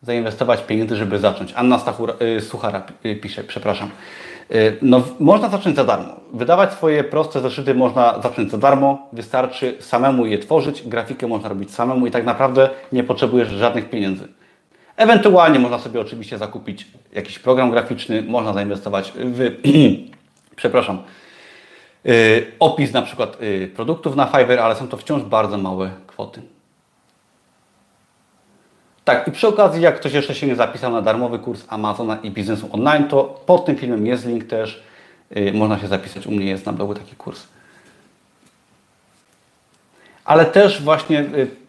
zainwestować pieniędzy, żeby zacząć? Anna Stachura, y, Suchara y, pisze, przepraszam. Y, no, można zacząć za darmo. Wydawać swoje proste zeszyty można zacząć za darmo. Wystarczy samemu je tworzyć. Grafikę można robić samemu i tak naprawdę nie potrzebujesz żadnych pieniędzy. Ewentualnie można sobie oczywiście zakupić jakiś program graficzny, można zainwestować w, przepraszam, opis na przykład produktów na Fiverr, ale są to wciąż bardzo małe kwoty. Tak, i przy okazji, jak ktoś jeszcze się nie zapisał na darmowy kurs Amazona i biznesu online, to pod tym filmem jest link też. Yy, można się zapisać. U mnie jest na blogu taki kurs. Ale też właśnie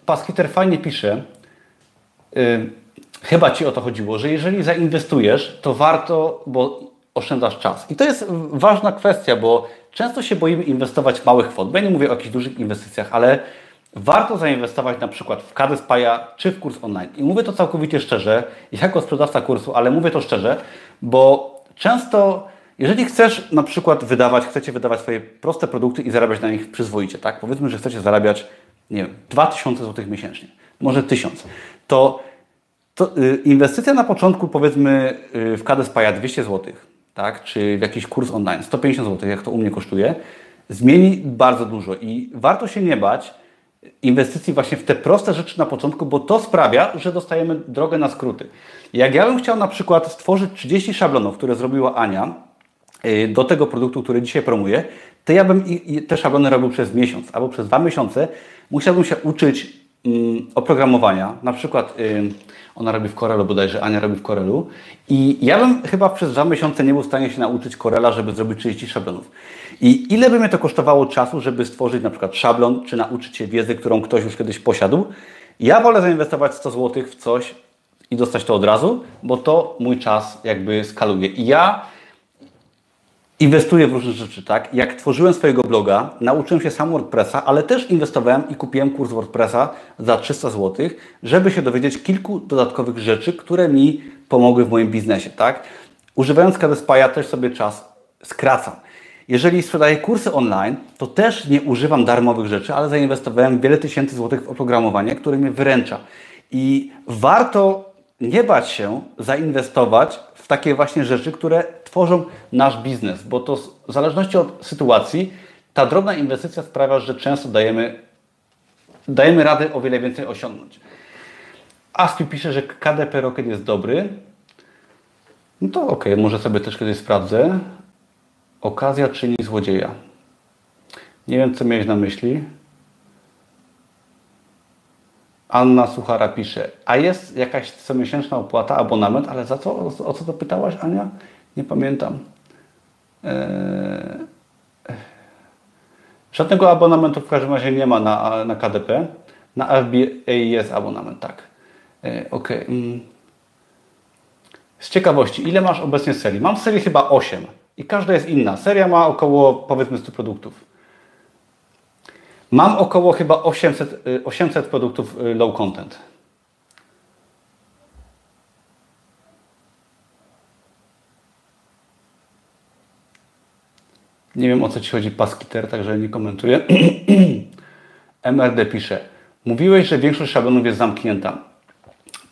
Paskiter fajnie pisze, chyba Ci o to chodziło, że jeżeli zainwestujesz, to warto, bo oszczędzasz czas. I to jest ważna kwestia, bo często się boimy inwestować w małych kwot. Ja nie mówię o jakichś dużych inwestycjach, ale warto zainwestować na przykład w Kadespaja czy w kurs online. I mówię to całkowicie szczerze, jako sprzedawca kursu, ale mówię to szczerze, bo często, jeżeli chcesz na przykład wydawać, chcecie wydawać swoje proste produkty i zarabiać na nich przyzwoicie, tak? Powiedzmy, że chcecie zarabiać, nie wiem, 2000 zł miesięcznie, może 1000, to, to y, inwestycja na początku, powiedzmy, y, w Kadespaja 200 zł, tak? Czy w jakiś kurs online, 150 zł, jak to u mnie kosztuje, zmieni bardzo dużo i warto się nie bać, inwestycji właśnie w te proste rzeczy na początku, bo to sprawia, że dostajemy drogę na skróty. Jak ja bym chciał na przykład stworzyć 30 szablonów, które zrobiła Ania y, do tego produktu, który dzisiaj promuję, to ja bym te szablony robił przez miesiąc albo przez dwa miesiące. Musiałbym się uczyć oprogramowania, na przykład y, ona robi w Corelu bodajże, Ania robi w Corelu i ja bym chyba przez dwa miesiące nie był w stanie się nauczyć Corela, żeby zrobić 30 szablonów. I ile by mnie to kosztowało czasu, żeby stworzyć na przykład szablon, czy nauczyć się wiedzy, którą ktoś już kiedyś posiadł? Ja wolę zainwestować 100 zł w coś i dostać to od razu, bo to mój czas jakby skaluje. I ja inwestuję w różne rzeczy, tak? Jak tworzyłem swojego bloga, nauczyłem się sam WordPressa, ale też inwestowałem i kupiłem kurs WordPressa za 300 zł, żeby się dowiedzieć kilku dodatkowych rzeczy, które mi pomogły w moim biznesie, tak? Używając KDSPA też sobie czas skracam. Jeżeli sprzedaję kursy online, to też nie używam darmowych rzeczy, ale zainwestowałem wiele tysięcy złotych w oprogramowanie, które mnie wyręcza. I warto nie bać się zainwestować w takie właśnie rzeczy, które tworzą nasz biznes, bo to w zależności od sytuacji ta drobna inwestycja sprawia, że często dajemy, dajemy radę o wiele więcej osiągnąć. Aspi pisze, że KDP Rocket jest dobry. No to ok, może sobie też kiedyś sprawdzę. Okazja czyni złodzieja. Nie wiem, co miałeś na myśli. Anna Suchara pisze, a jest jakaś comiesięczna opłata, abonament, ale za co? O co to pytałaś, Ania? Nie pamiętam. Eee... Żadnego abonamentu w każdym razie nie ma na, na KDP. Na FBA jest abonament, tak. Eee, ok. Mm. Z ciekawości, ile masz obecnie serii? Mam serii chyba 8 i każda jest inna. Seria ma około powiedzmy 100 produktów. Mam około chyba 800, 800 y, produktów low content. Nie wiem o co Ci chodzi Paskiter, także nie komentuję. MRD pisze. Mówiłeś, że większość szablonów jest zamknięta.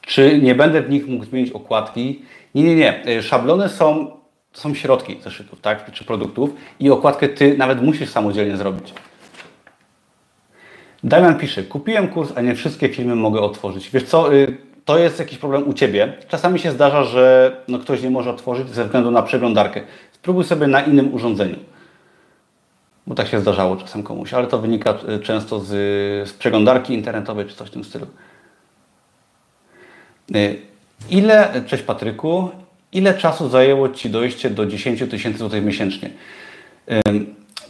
Czy nie będę w nich mógł zmienić okładki? Nie, nie, nie. Y, szablony są, są środki zeszytów, tak? Czy produktów i okładkę Ty nawet musisz samodzielnie zrobić. Damian pisze, kupiłem kurs, a nie wszystkie filmy mogę otworzyć. Wiesz co, y, to jest jakiś problem u Ciebie. Czasami się zdarza, że no, ktoś nie może otworzyć ze względu na przeglądarkę. Spróbuj sobie na innym urządzeniu. Bo tak się zdarzało czasem komuś, ale to wynika y, często z, z przeglądarki internetowej czy coś w tym stylu. Y, ile, cześć Patryku, ile czasu zajęło Ci dojście do 10 tysięcy złotych miesięcznie?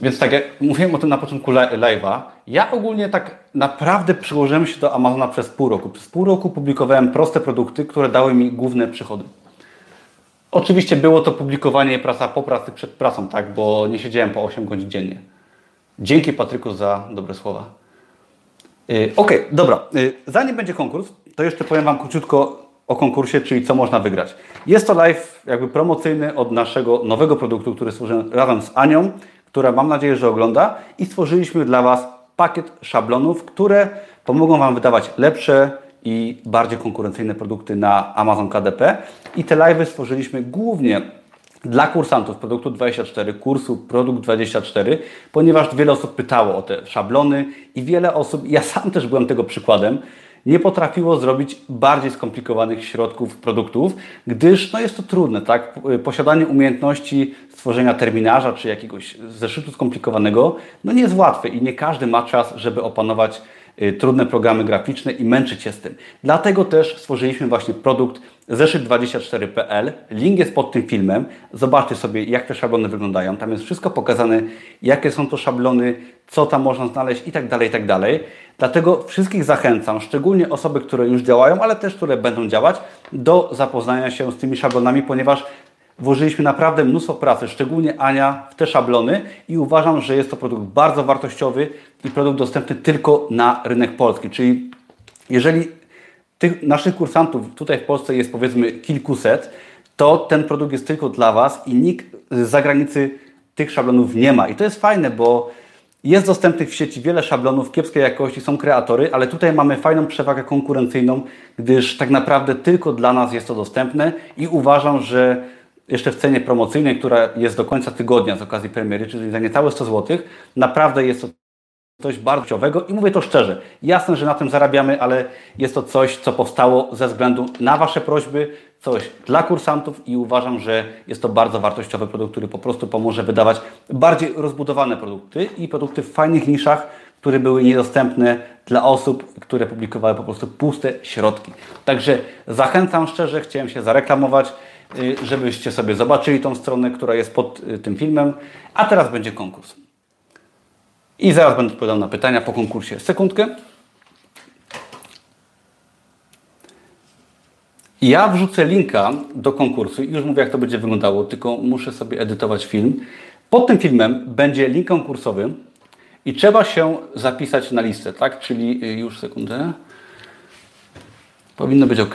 Więc tak jak mówiłem o tym na początku live'a, ja ogólnie tak naprawdę przyłożyłem się do Amazona przez pół roku. Przez pół roku publikowałem proste produkty, które dały mi główne przychody. Oczywiście było to publikowanie praca po pracy przed pracą, tak, bo nie siedziałem po 8 godzin dziennie. Dzięki Patryku za dobre słowa. Yy, ok, dobra. Yy, zanim będzie konkurs, to jeszcze powiem Wam króciutko o konkursie, czyli co można wygrać. Jest to live jakby promocyjny od naszego nowego produktu, który stworzyłem razem z Anią która mam nadzieję, że ogląda i stworzyliśmy dla Was pakiet szablonów, które pomogą Wam wydawać lepsze i bardziej konkurencyjne produkty na Amazon KDP. I te live'y stworzyliśmy głównie dla kursantów produktu 24, kursu Produkt 24, ponieważ wiele osób pytało o te szablony i wiele osób, ja sam też byłem tego przykładem, nie potrafiło zrobić bardziej skomplikowanych środków, produktów, gdyż no jest to trudne, tak? Posiadanie umiejętności stworzenia terminarza czy jakiegoś zeszytu skomplikowanego, no nie jest łatwe i nie każdy ma czas, żeby opanować trudne programy graficzne i męczyć się z tym. Dlatego też stworzyliśmy właśnie produkt zeszyt24.pl. Link jest pod tym filmem. Zobaczcie sobie, jak te szablony wyglądają. Tam jest wszystko pokazane, jakie są to szablony, co tam można znaleźć i tak dalej, i tak dalej. Dlatego wszystkich zachęcam, szczególnie osoby, które już działają, ale też które będą działać, do zapoznania się z tymi szablonami, ponieważ włożyliśmy naprawdę mnóstwo pracy, szczególnie Ania, w te szablony i uważam, że jest to produkt bardzo wartościowy i produkt dostępny tylko na rynek polski. Czyli jeżeli tych naszych kursantów tutaj w Polsce jest powiedzmy kilkuset, to ten produkt jest tylko dla Was i nikt z zagranicy tych szablonów nie ma. I to jest fajne, bo jest dostępnych w sieci wiele szablonów kiepskiej jakości, są kreatory, ale tutaj mamy fajną przewagę konkurencyjną, gdyż tak naprawdę tylko dla nas jest to dostępne i uważam, że jeszcze w cenie promocyjnej, która jest do końca tygodnia z okazji premiery, czyli za niecałe 100 zł, naprawdę jest to coś bardzo ciekawego i mówię to szczerze. Jasne, że na tym zarabiamy, ale jest to coś, co powstało ze względu na Wasze prośby, coś dla kursantów i uważam, że jest to bardzo wartościowy produkt, który po prostu pomoże wydawać bardziej rozbudowane produkty i produkty w fajnych niszach, które były niedostępne dla osób, które publikowały po prostu puste środki. Także zachęcam szczerze, chciałem się zareklamować, y, żebyście sobie zobaczyli tą stronę, która jest pod y, tym filmem, a teraz będzie konkurs. I zaraz będę odpowiadał na pytania po konkursie. Sekundkę. Ja wrzucę linka do konkursu i już mówię, jak to będzie wyglądało, tylko muszę sobie edytować film. Pod tym filmem będzie link konkursowy i trzeba się zapisać na listę, tak? Czyli y, już sekundę. Powinno być ok.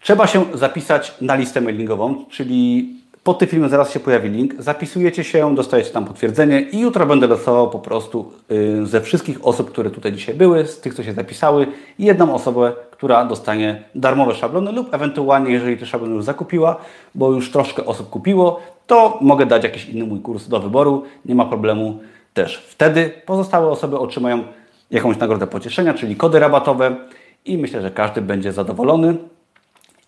Trzeba się zapisać na listę mailingową, czyli Pod tym filmem zaraz się pojawi link. Zapisujecie się, dostajecie tam potwierdzenie i jutro będę losował po prostu y, ze wszystkich osób, które tutaj dzisiaj były, z tych, co się zapisały, jedną osobę, która dostanie darmowe szablony lub ewentualnie, jeżeli te szablony już zakupiła, bo już troszkę osób kupiło, to mogę dać jakiś inny mój kurs do wyboru. Nie ma problemu też. Wtedy pozostałe osoby otrzymają jakąś nagrodę pocieszenia, czyli kody rabatowe i myślę, że każdy będzie zadowolony.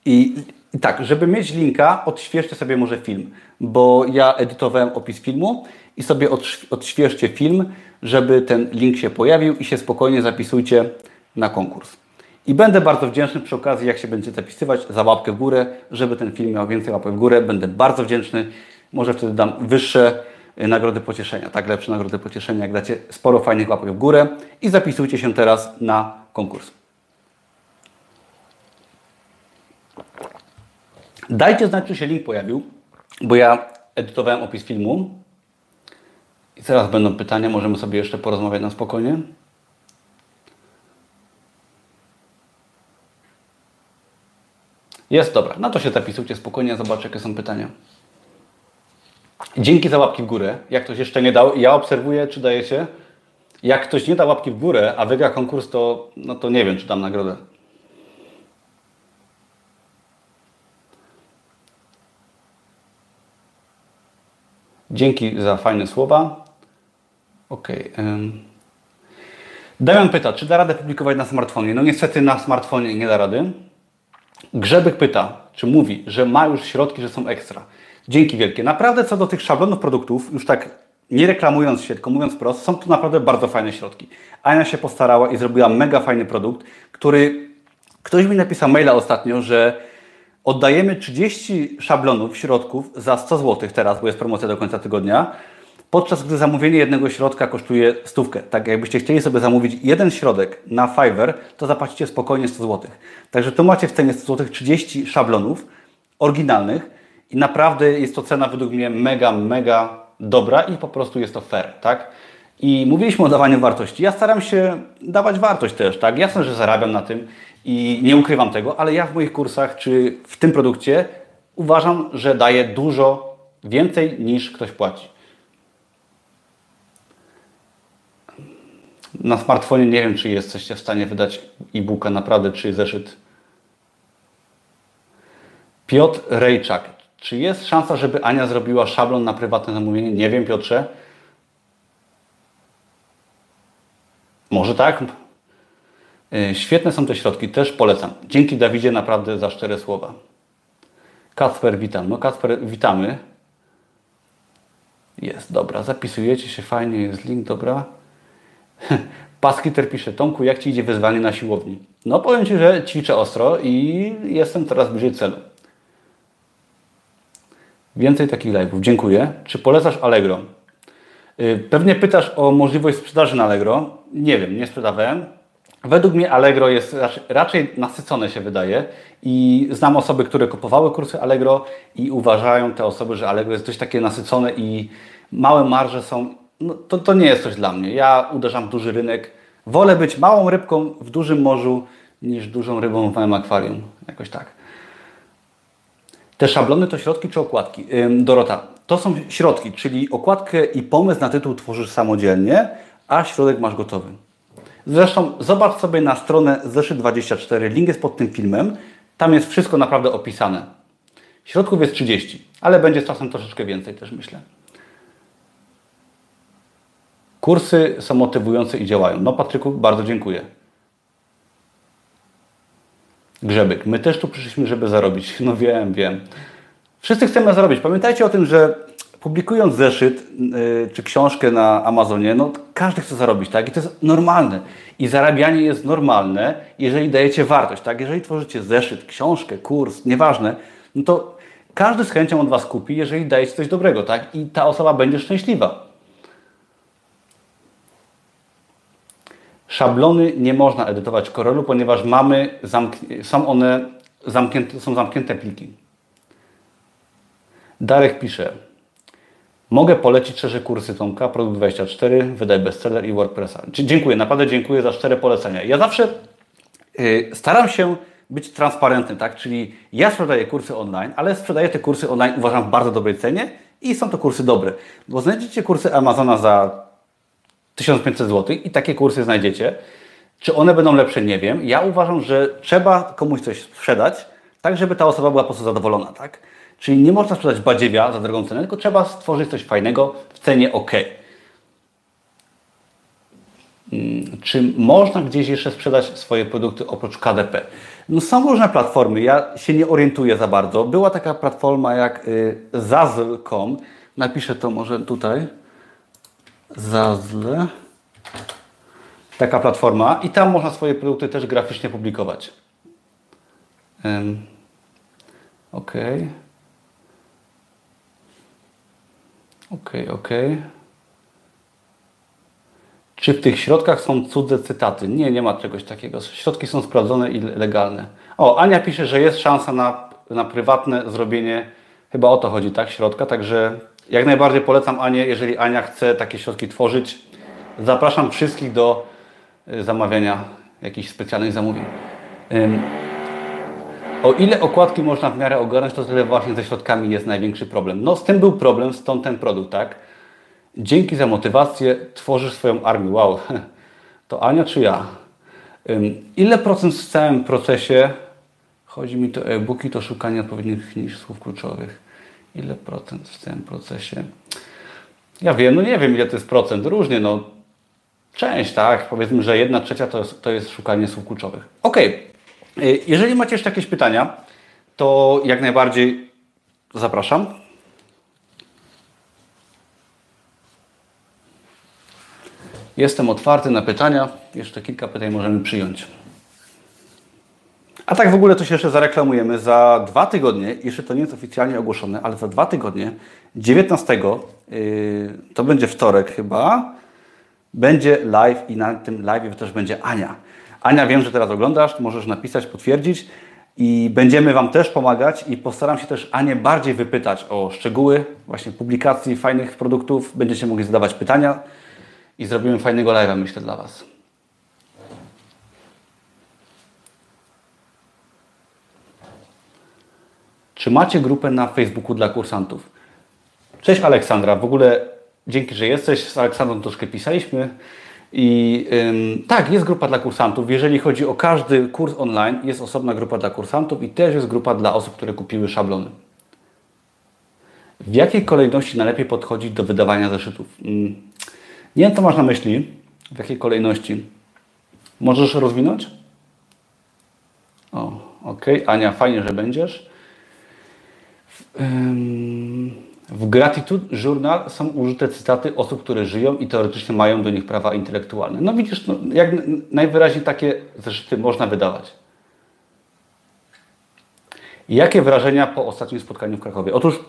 I, I, tak, żeby mieć linka, odświeżcie sobie może film, bo ja edytowałem opis filmu i sobie odświeżcie film, żeby ten link się pojawił i się spokojnie zapisujcie na konkurs. I będę bardzo wdzięczny przy okazji, jak się będziecie zapisywać, za łapkę w górę, żeby ten film miał więcej łapek w górę. Będę bardzo wdzięczny. Może wtedy dam wyższe y, nagrody pocieszenia, tak lepsze nagrody pocieszenia, jak dacie sporo fajnych łapek w górę. I zapisujcie się teraz na konkurs. Dajcie znać, czy się link pojawił, bo ja edytowałem opis filmu. I teraz będą pytania, możemy sobie jeszcze porozmawiać na spokojnie. Jest, dobra. No to się zapisujcie spokojnie, zobaczę, jakie są pytania. Dzięki za łapki w górę. Jak ktoś jeszcze nie dał, ja obserwuję, czy dajecie. Jak ktoś nie da łapki w górę, a wygra konkurs, to, no to nie wiem, czy dam nagrodę. Dzięki za fajne słowa. Ok. Damian pyta, czy da radę publikować na smartfonie? No niestety na smartfonie nie da rady. Grzebyk pyta, czy mówi, że ma już środki, że są ekstra. Dzięki wielkie. Naprawdę co do tych szablonów produktów, już tak nie reklamując się, tylko mówiąc wprost, są tu naprawdę bardzo fajne środki. Ania się postarała i zrobiła mega fajny produkt, który ktoś mi napisał maila ostatnio, że oddajemy 30 szablonów, środków za 100 zł teraz, bo jest promocja do końca tygodnia, podczas gdy zamówienie jednego środka kosztuje stówkę. Tak jakbyście chcieli sobie zamówić jeden środek na Fiverr, to zapłacicie spokojnie 100 zł. Także tu macie w cenie 100 zł 30 szablonów oryginalnych i naprawdę jest to cena według mnie mega, mega dobra i po prostu jest to fair, tak? I mówiliśmy o dawaniu wartości. Ja staram się dawać wartość też, tak? Jasne, że zarabiam na tym i nie ukrywam tego, ale ja w moich kursach czy w tym produkcie uważam, że daję dużo więcej niż ktoś płaci. Na smartfonie nie wiem, czy jesteście w stanie wydać e-booka naprawdę, czy zeszyt. Piotr Rejczak. Czy jest szansa, żeby Ania zrobiła szablon na prywatne zamówienie? Nie wiem, Piotrze. Może tak? E, świetne są te środki, też polecam. Dzięki Dawidzie naprawdę za szczere słowa. Kacper, witam. No Kacper, witamy. Jest, dobra. Zapisujecie się, fajnie, jest link, dobra. Paskiter pisze, Tomku, jak Ci idzie wyzwanie na siłowni? No powiem Ci, że ćwiczę ostro i jestem coraz bliżej celu. Więcej takich live'ów. Dziękuję. Czy polecasz Allegro? Y, pewnie pytasz o możliwość sprzedaży na Allegro. Nie wiem, nie sprzedawałem. Według mnie Allegro jest raczej nasycone się wydaje i znam osoby, które kupowały kursy Allegro i uważają te osoby, że Allegro jest dość takie nasycone i małe marże są no, to, to nie jest coś dla mnie. Ja uderzam w duży rynek. Wolę być małą rybką w dużym morzu niż dużą rybą w małym akwarium. Jakoś tak. Te szablony to środki czy okładki? Dorota, to są środki, czyli okładkę i pomysł na tytuł tworzysz samodzielnie, a środek masz gotowy. Zresztą zobacz sobie na stronę Zeszyt24, link jest pod tym filmem. Tam jest wszystko naprawdę opisane. Środków jest 30, ale będzie z czasem troszeczkę więcej też myślę. Kursy są motywujące i działają. No Patryku, bardzo dziękuję. Grzebyk. My też tu przyszliśmy, żeby zarobić. No wiem, wiem. Wszyscy chcemy zarobić. Pamiętajcie o tym, że publikując zeszyt yy, czy książkę na Amazonie, no każdy chce zarobić, tak? I to jest normalne. I zarabianie jest normalne, jeżeli dajecie wartość, tak? Jeżeli tworzycie zeszyt, książkę, kurs, nieważne, no to każdy z chęcią od Was kupi, jeżeli dajecie coś dobrego, tak? I ta osoba będzie szczęśliwa. Szablony nie można edytować w Corelu, ponieważ mamy są one zamknięte, są zamknięte pliki. Darek pisze. Mogę polecić szczerze kursy Tomka, Produkt 24, Wydaj Bestseller i WordPressa. Dziękuję, naprawdę dziękuję za szczere polecenia. Ja zawsze yy, staram się być transparentny, tak? Czyli ja sprzedaję kursy online, ale sprzedaję te kursy online uważam w bardzo dobrej cenie i są to kursy dobre. Bo znajdziecie kursy Amazona za 1500 zł i takie kursy znajdziecie. Czy one będą lepsze? Nie wiem. Ja uważam, że trzeba komuś coś sprzedać, tak żeby ta osoba była po prostu zadowolona, tak? Czyli nie można sprzedać badziewia za drogą cenę, tylko trzeba stworzyć coś fajnego w cenie ok. Hmm, czy można gdzieś jeszcze sprzedać swoje produkty oprócz KDP? No są różne platformy, ja się nie orientuję za bardzo. Była taka platforma jak y, Zazzle.com, napiszę to może tutaj. Zazzle. Taka platforma i tam można swoje produkty też graficznie publikować. Um, ok. Ok, ok. Czy w tych środkach są cudze cytaty? Nie, nie ma czegoś takiego. Środki są sprawdzone i legalne. O, Ania pisze, że jest szansa na, na prywatne zrobienie, chyba o to chodzi, tak? Środka, także jak najbardziej polecam Anię, jeżeli Ania chce takie środki tworzyć. Zapraszam wszystkich do y, zamawiania jakichś specjalnych zamówień. O ile okładki można w miarę ogarnąć, to tyle właśnie ze środkami jest największy problem. No z tym był problem, stąd ten produkt, tak? Dzięki za motywację tworzysz swoją armię. Wow, to Ania czy ja? Ile procent w całym procesie, chodzi mi to e-booki, to szukanie odpowiednich niż słów kluczowych. Ile procent w całym procesie? Ja wiem, no nie wiem ile to jest procent, różnie, no część, tak, powiedzmy, że jedna trzecia to jest, to jest szukanie słów kluczowych. Ok, jeżeli macie jeszcze jakieś pytania, to jak najbardziej zapraszam. Jestem otwarty na pytania. Jeszcze kilka pytań możemy przyjąć. A tak w ogóle to się jeszcze zareklamujemy. Za dwa tygodnie, jeszcze to nie jest oficjalnie ogłoszone, ale za dwa tygodnie, 19, yy, to będzie wtorek chyba, będzie live i na tym live też będzie Ania. Ania, wiem, że teraz oglądasz, możesz napisać, potwierdzić i będziemy Wam też pomagać i postaram się też Anię bardziej wypytać o szczegóły właśnie publikacji fajnych produktów. Będziecie mogli zadawać pytania i zrobimy fajnego live'a, myślę, dla Was. Czy macie grupę na Facebooku dla kursantów? Cześć Aleksandra, w ogóle dzięki, że jesteś. Z Aleksandrą troszkę pisaliśmy. I ym, tak, jest grupa dla kursantów. Jeżeli chodzi o każdy kurs online, jest osobna grupa dla kursantów i też jest grupa dla osób, które kupiły szablony. W jakiej kolejności najlepiej podchodzić do wydawania zeszytów? Ym, nie wiem, co masz na myśli. W jakiej kolejności? Możesz rozwinąć? O, ok. Ania, fajnie, że będziesz. Ym, w Gratitude Journal są użyte cytaty osób, które żyją i teoretycznie mają do nich prawa intelektualne. No widzisz, no, jak najwyraźniej takie zeszyty można wydawać. Jakie wrażenia po ostatnim spotkaniu w Krakowie? Otóż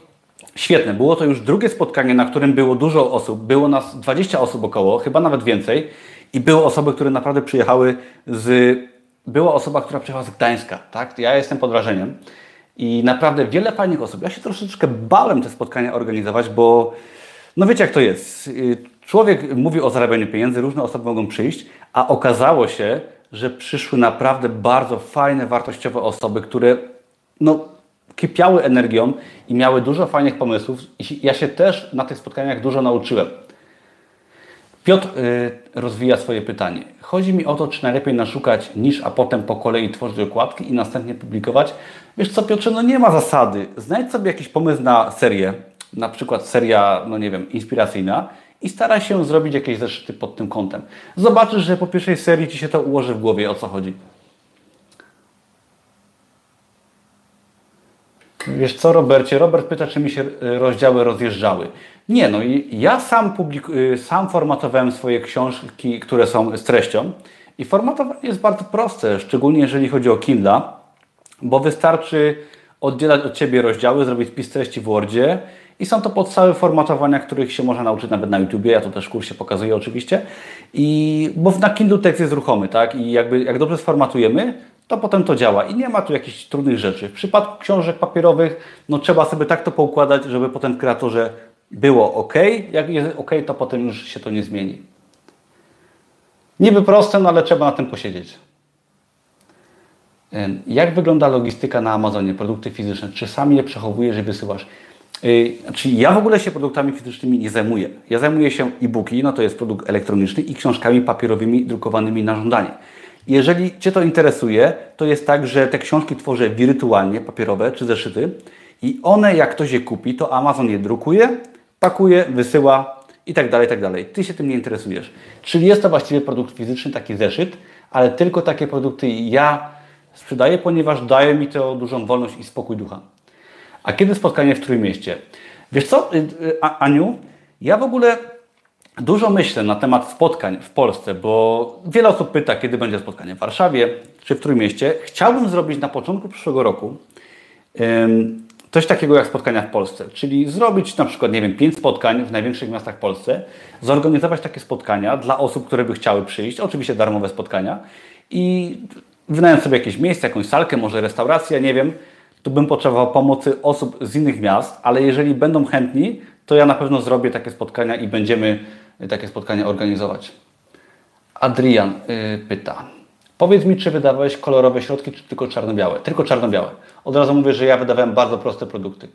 świetne. Było to już drugie spotkanie, na którym było dużo osób. Było nas 20 osób około, chyba nawet więcej. I były osoby, które naprawdę przyjechały z... Była osoba, która przyjechała z Gdańska. Tak? Ja jestem pod wrażeniem. I naprawdę wiele fajnych osób. Ja się troszeczkę bałem te spotkania organizować, bo no wiecie jak to jest. Człowiek mówi o zarabianiu pieniędzy, różne osoby mogą przyjść, a okazało się, że przyszły naprawdę bardzo fajne, wartościowe osoby, które no, kipiały energią i miały dużo fajnych pomysłów. I ja się też na tych spotkaniach dużo nauczyłem. Piotr y, rozwija swoje pytanie. Chodzi mi o to, czy najlepiej naszukać niż, a potem po kolei tworzyć okładki i następnie publikować. Wiesz co, Piotrze, no nie ma zasady. Znajdź sobie jakiś pomysł na serię, na przykład seria, no nie wiem, inspiracyjna i staraj się zrobić jakieś zeszyty pod tym kątem. Zobaczysz, że po pierwszej serii Ci się to ułoży w głowie, o co chodzi. Wiesz co, Robercie? Robert pyta, czy mi się e, rozdziały rozjeżdżały. Nie, no ja sam, publik- sam formatowałem swoje książki, które są z treścią i formatowanie jest bardzo proste, szczególnie jeżeli chodzi o Kindle, bo wystarczy oddzielać od Ciebie rozdziały, zrobić spis treści w Wordzie i są to podstawy formatowania, których się można nauczyć nawet na YouTubie, ja to też w kursie pokazuję oczywiście, I, bo na Kindle tekst jest ruchomy, tak, i jakby jak dobrze sformatujemy, to potem to działa i nie ma tu jakichś trudnych rzeczy. W przypadku książek papierowych, no trzeba sobie tak to poukładać, żeby potem w kreatorze było ok. Jak jest ok, to potem już się to nie zmieni. Niby proste, no ale trzeba na tym posiedzieć. Jak wygląda logistyka na Amazonie, produkty fizyczne? Czy sami je przechowujesz i wysyłasz? Czyli znaczy, ja w ogóle się produktami fizycznymi nie zajmuję. Ja zajmuję się e-booki, no to jest produkt elektroniczny i książkami papierowymi drukowanymi na żądanie. Jeżeli Cię to interesuje, to jest tak, że te książki tworzę wirtualnie, papierowe czy zeszyty i one jak ktoś je kupi, to Amazon je drukuje, pakuje, wysyła i tak dalej, i tak dalej. Ty się tym nie interesujesz. Czyli jest to właściwie produkt fizyczny, taki zeszyt, ale tylko takie produkty ja sprzedaję, ponieważ daje mi to dużą wolność i spokój ducha. A kiedy spotkanie w Trójmieście? Wiesz co, y, y, Aniu, ja w ogóle dużo myślę na temat spotkań w Polsce, bo wiele osób pyta, kiedy będzie spotkanie w Warszawie czy w Trójmieście. Chciałbym zrobić na początku przyszłego roku coś takiego jak spotkania w Polsce, czyli zrobić na przykład, nie wiem, pięć spotkań w największych miastach w Polsce, zorganizować takie spotkania dla osób, które by chciały przyjść, oczywiście darmowe spotkania i wynająć sobie jakieś miejsce, jakąś salkę, może restaurację, nie wiem, tu bym potrzebował pomocy osób z innych miast, ale jeżeli będą chętni, to ja na pewno zrobię takie spotkania i będziemy takie spotkania organizować. Adrian yy, pyta. Powiedz mi, czy wydawałeś kolorowe środki, czy tylko czarno-białe? Tylko czarno-białe. Od razu mówię, że ja wydawałem bardzo proste produkty.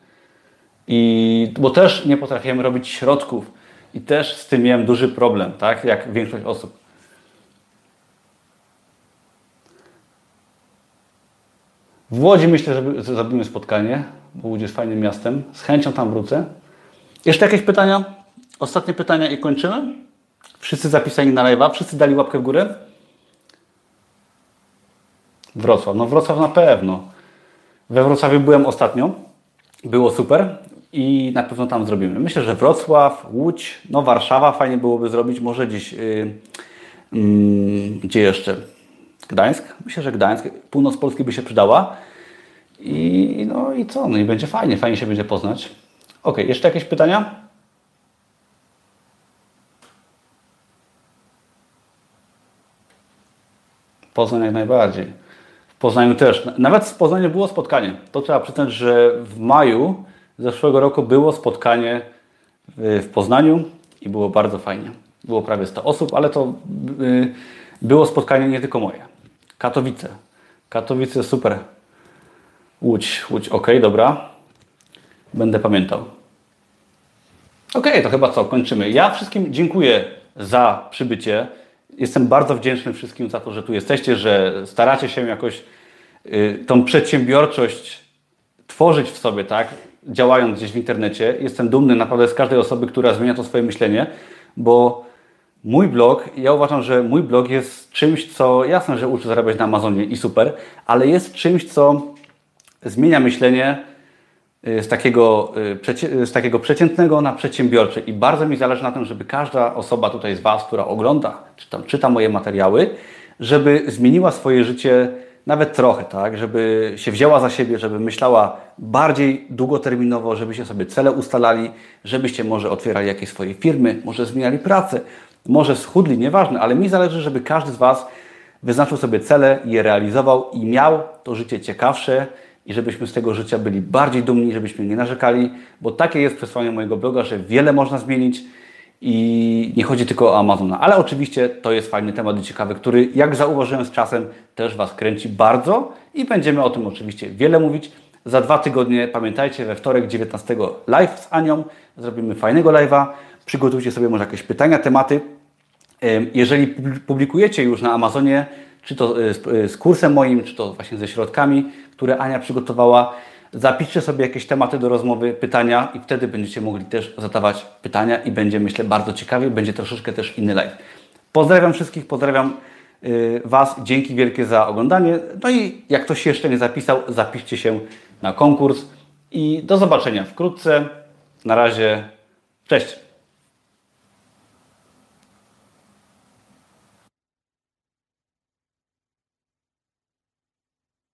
I, bo też nie potrafiłem robić środków. I też z tym miałem duży problem, tak? Jak większość osób. W Łodzi myślę, że zrobimy spotkanie, bo Łódź jest fajnym miastem. Z chęcią tam wrócę. Jeszcze jakieś pytania? Ostatnie pytania i kończymy? Wszyscy zapisani na live'a? Wszyscy dali łapkę w górę? Wrocław. No Wrocław na pewno. We Wrocławiu byłem ostatnio. Było super i na pewno tam zrobimy. Myślę, że Wrocław, Łódź, no Warszawa fajnie byłoby zrobić. Może gdzieś... Yy, yy, gdzie jeszcze? Gdańsk? Myślę, że Gdańsk, północ Polski by się przydała. I no i co? No i będzie fajnie, fajnie się będzie poznać. Ok, jeszcze jakieś pytania? Poznań jak najbardziej. W Poznaniu też. Nawet w Poznaniu było spotkanie. To trzeba przyznać, że w maju zeszłego roku było spotkanie w Poznaniu i było bardzo fajnie. Było prawie 100 osób, ale to y, było spotkanie nie tylko moje. Katowice. Katowice super. Łódź, Łódź, ok, dobra. Będę pamiętał. Ok, to chyba co, kończymy. Ja wszystkim dziękuję za przybycie. Jestem bardzo wdzięczny wszystkim za to, że tu jesteście, że staracie się jakoś y, tą przedsiębiorczość tworzyć w sobie, tak? Działając gdzieś w internecie. Jestem dumny naprawdę z każdej osoby, która zmienia to swoje myślenie, bo Mój blog, ja uważam, że mój blog jest czymś, co jasne, że uczy zarabiać na Amazonie i super, ale jest czymś, co zmienia myślenie z takiego, y, z takiego przeciętnego na przedsiębiorcze. I bardzo mi zależy na tym, żeby każda osoba tutaj z Was, która ogląda, czy tam czyta moje materiały, żeby zmieniła swoje życie nawet trochę, tak? Żeby się wzięła za siebie, żeby myślała bardziej długoterminowo, żebyście sobie cele ustalali, żebyście może otwierali jakieś swoje firmy, może zmieniali pracę, może schudli, nieważne, ale mi zależy, żeby każdy z Was wyznaczył sobie cele, je realizował i miał to życie ciekawsze i żebyśmy z tego życia byli bardziej dumni, żebyśmy nie narzekali, bo takie jest przesłanie mojego bloga, że wiele można zmienić i nie chodzi tylko o Amazona. Ale oczywiście to jest fajny temat i ciekawy, który jak zauważyłem z czasem też Was kręci bardzo i będziemy o tym oczywiście wiele mówić. Za dwa tygodnie, pamiętajcie, we wtorek 19 live z Anią, zrobimy fajnego live'a przygotujcie sobie może jakieś pytania, tematy. Jeżeli publikujecie już na Amazonie, czy to e, e, z kursem moim, czy to właśnie ze środkami, które Ania przygotowała, zapiszcie sobie jakieś tematy do rozmowy, pytania i wtedy będziecie mogli też zadawać pytania i będzie myślę bardzo ciekawie, będzie troszeczkę też inny live. Pozdrawiam wszystkich, pozdrawiam e, Was, dzięki wielkie za oglądanie. No i jak ktoś jeszcze nie zapisał, zapiszcie się na konkurs i do zobaczenia wkrótce. Na razie, cześć!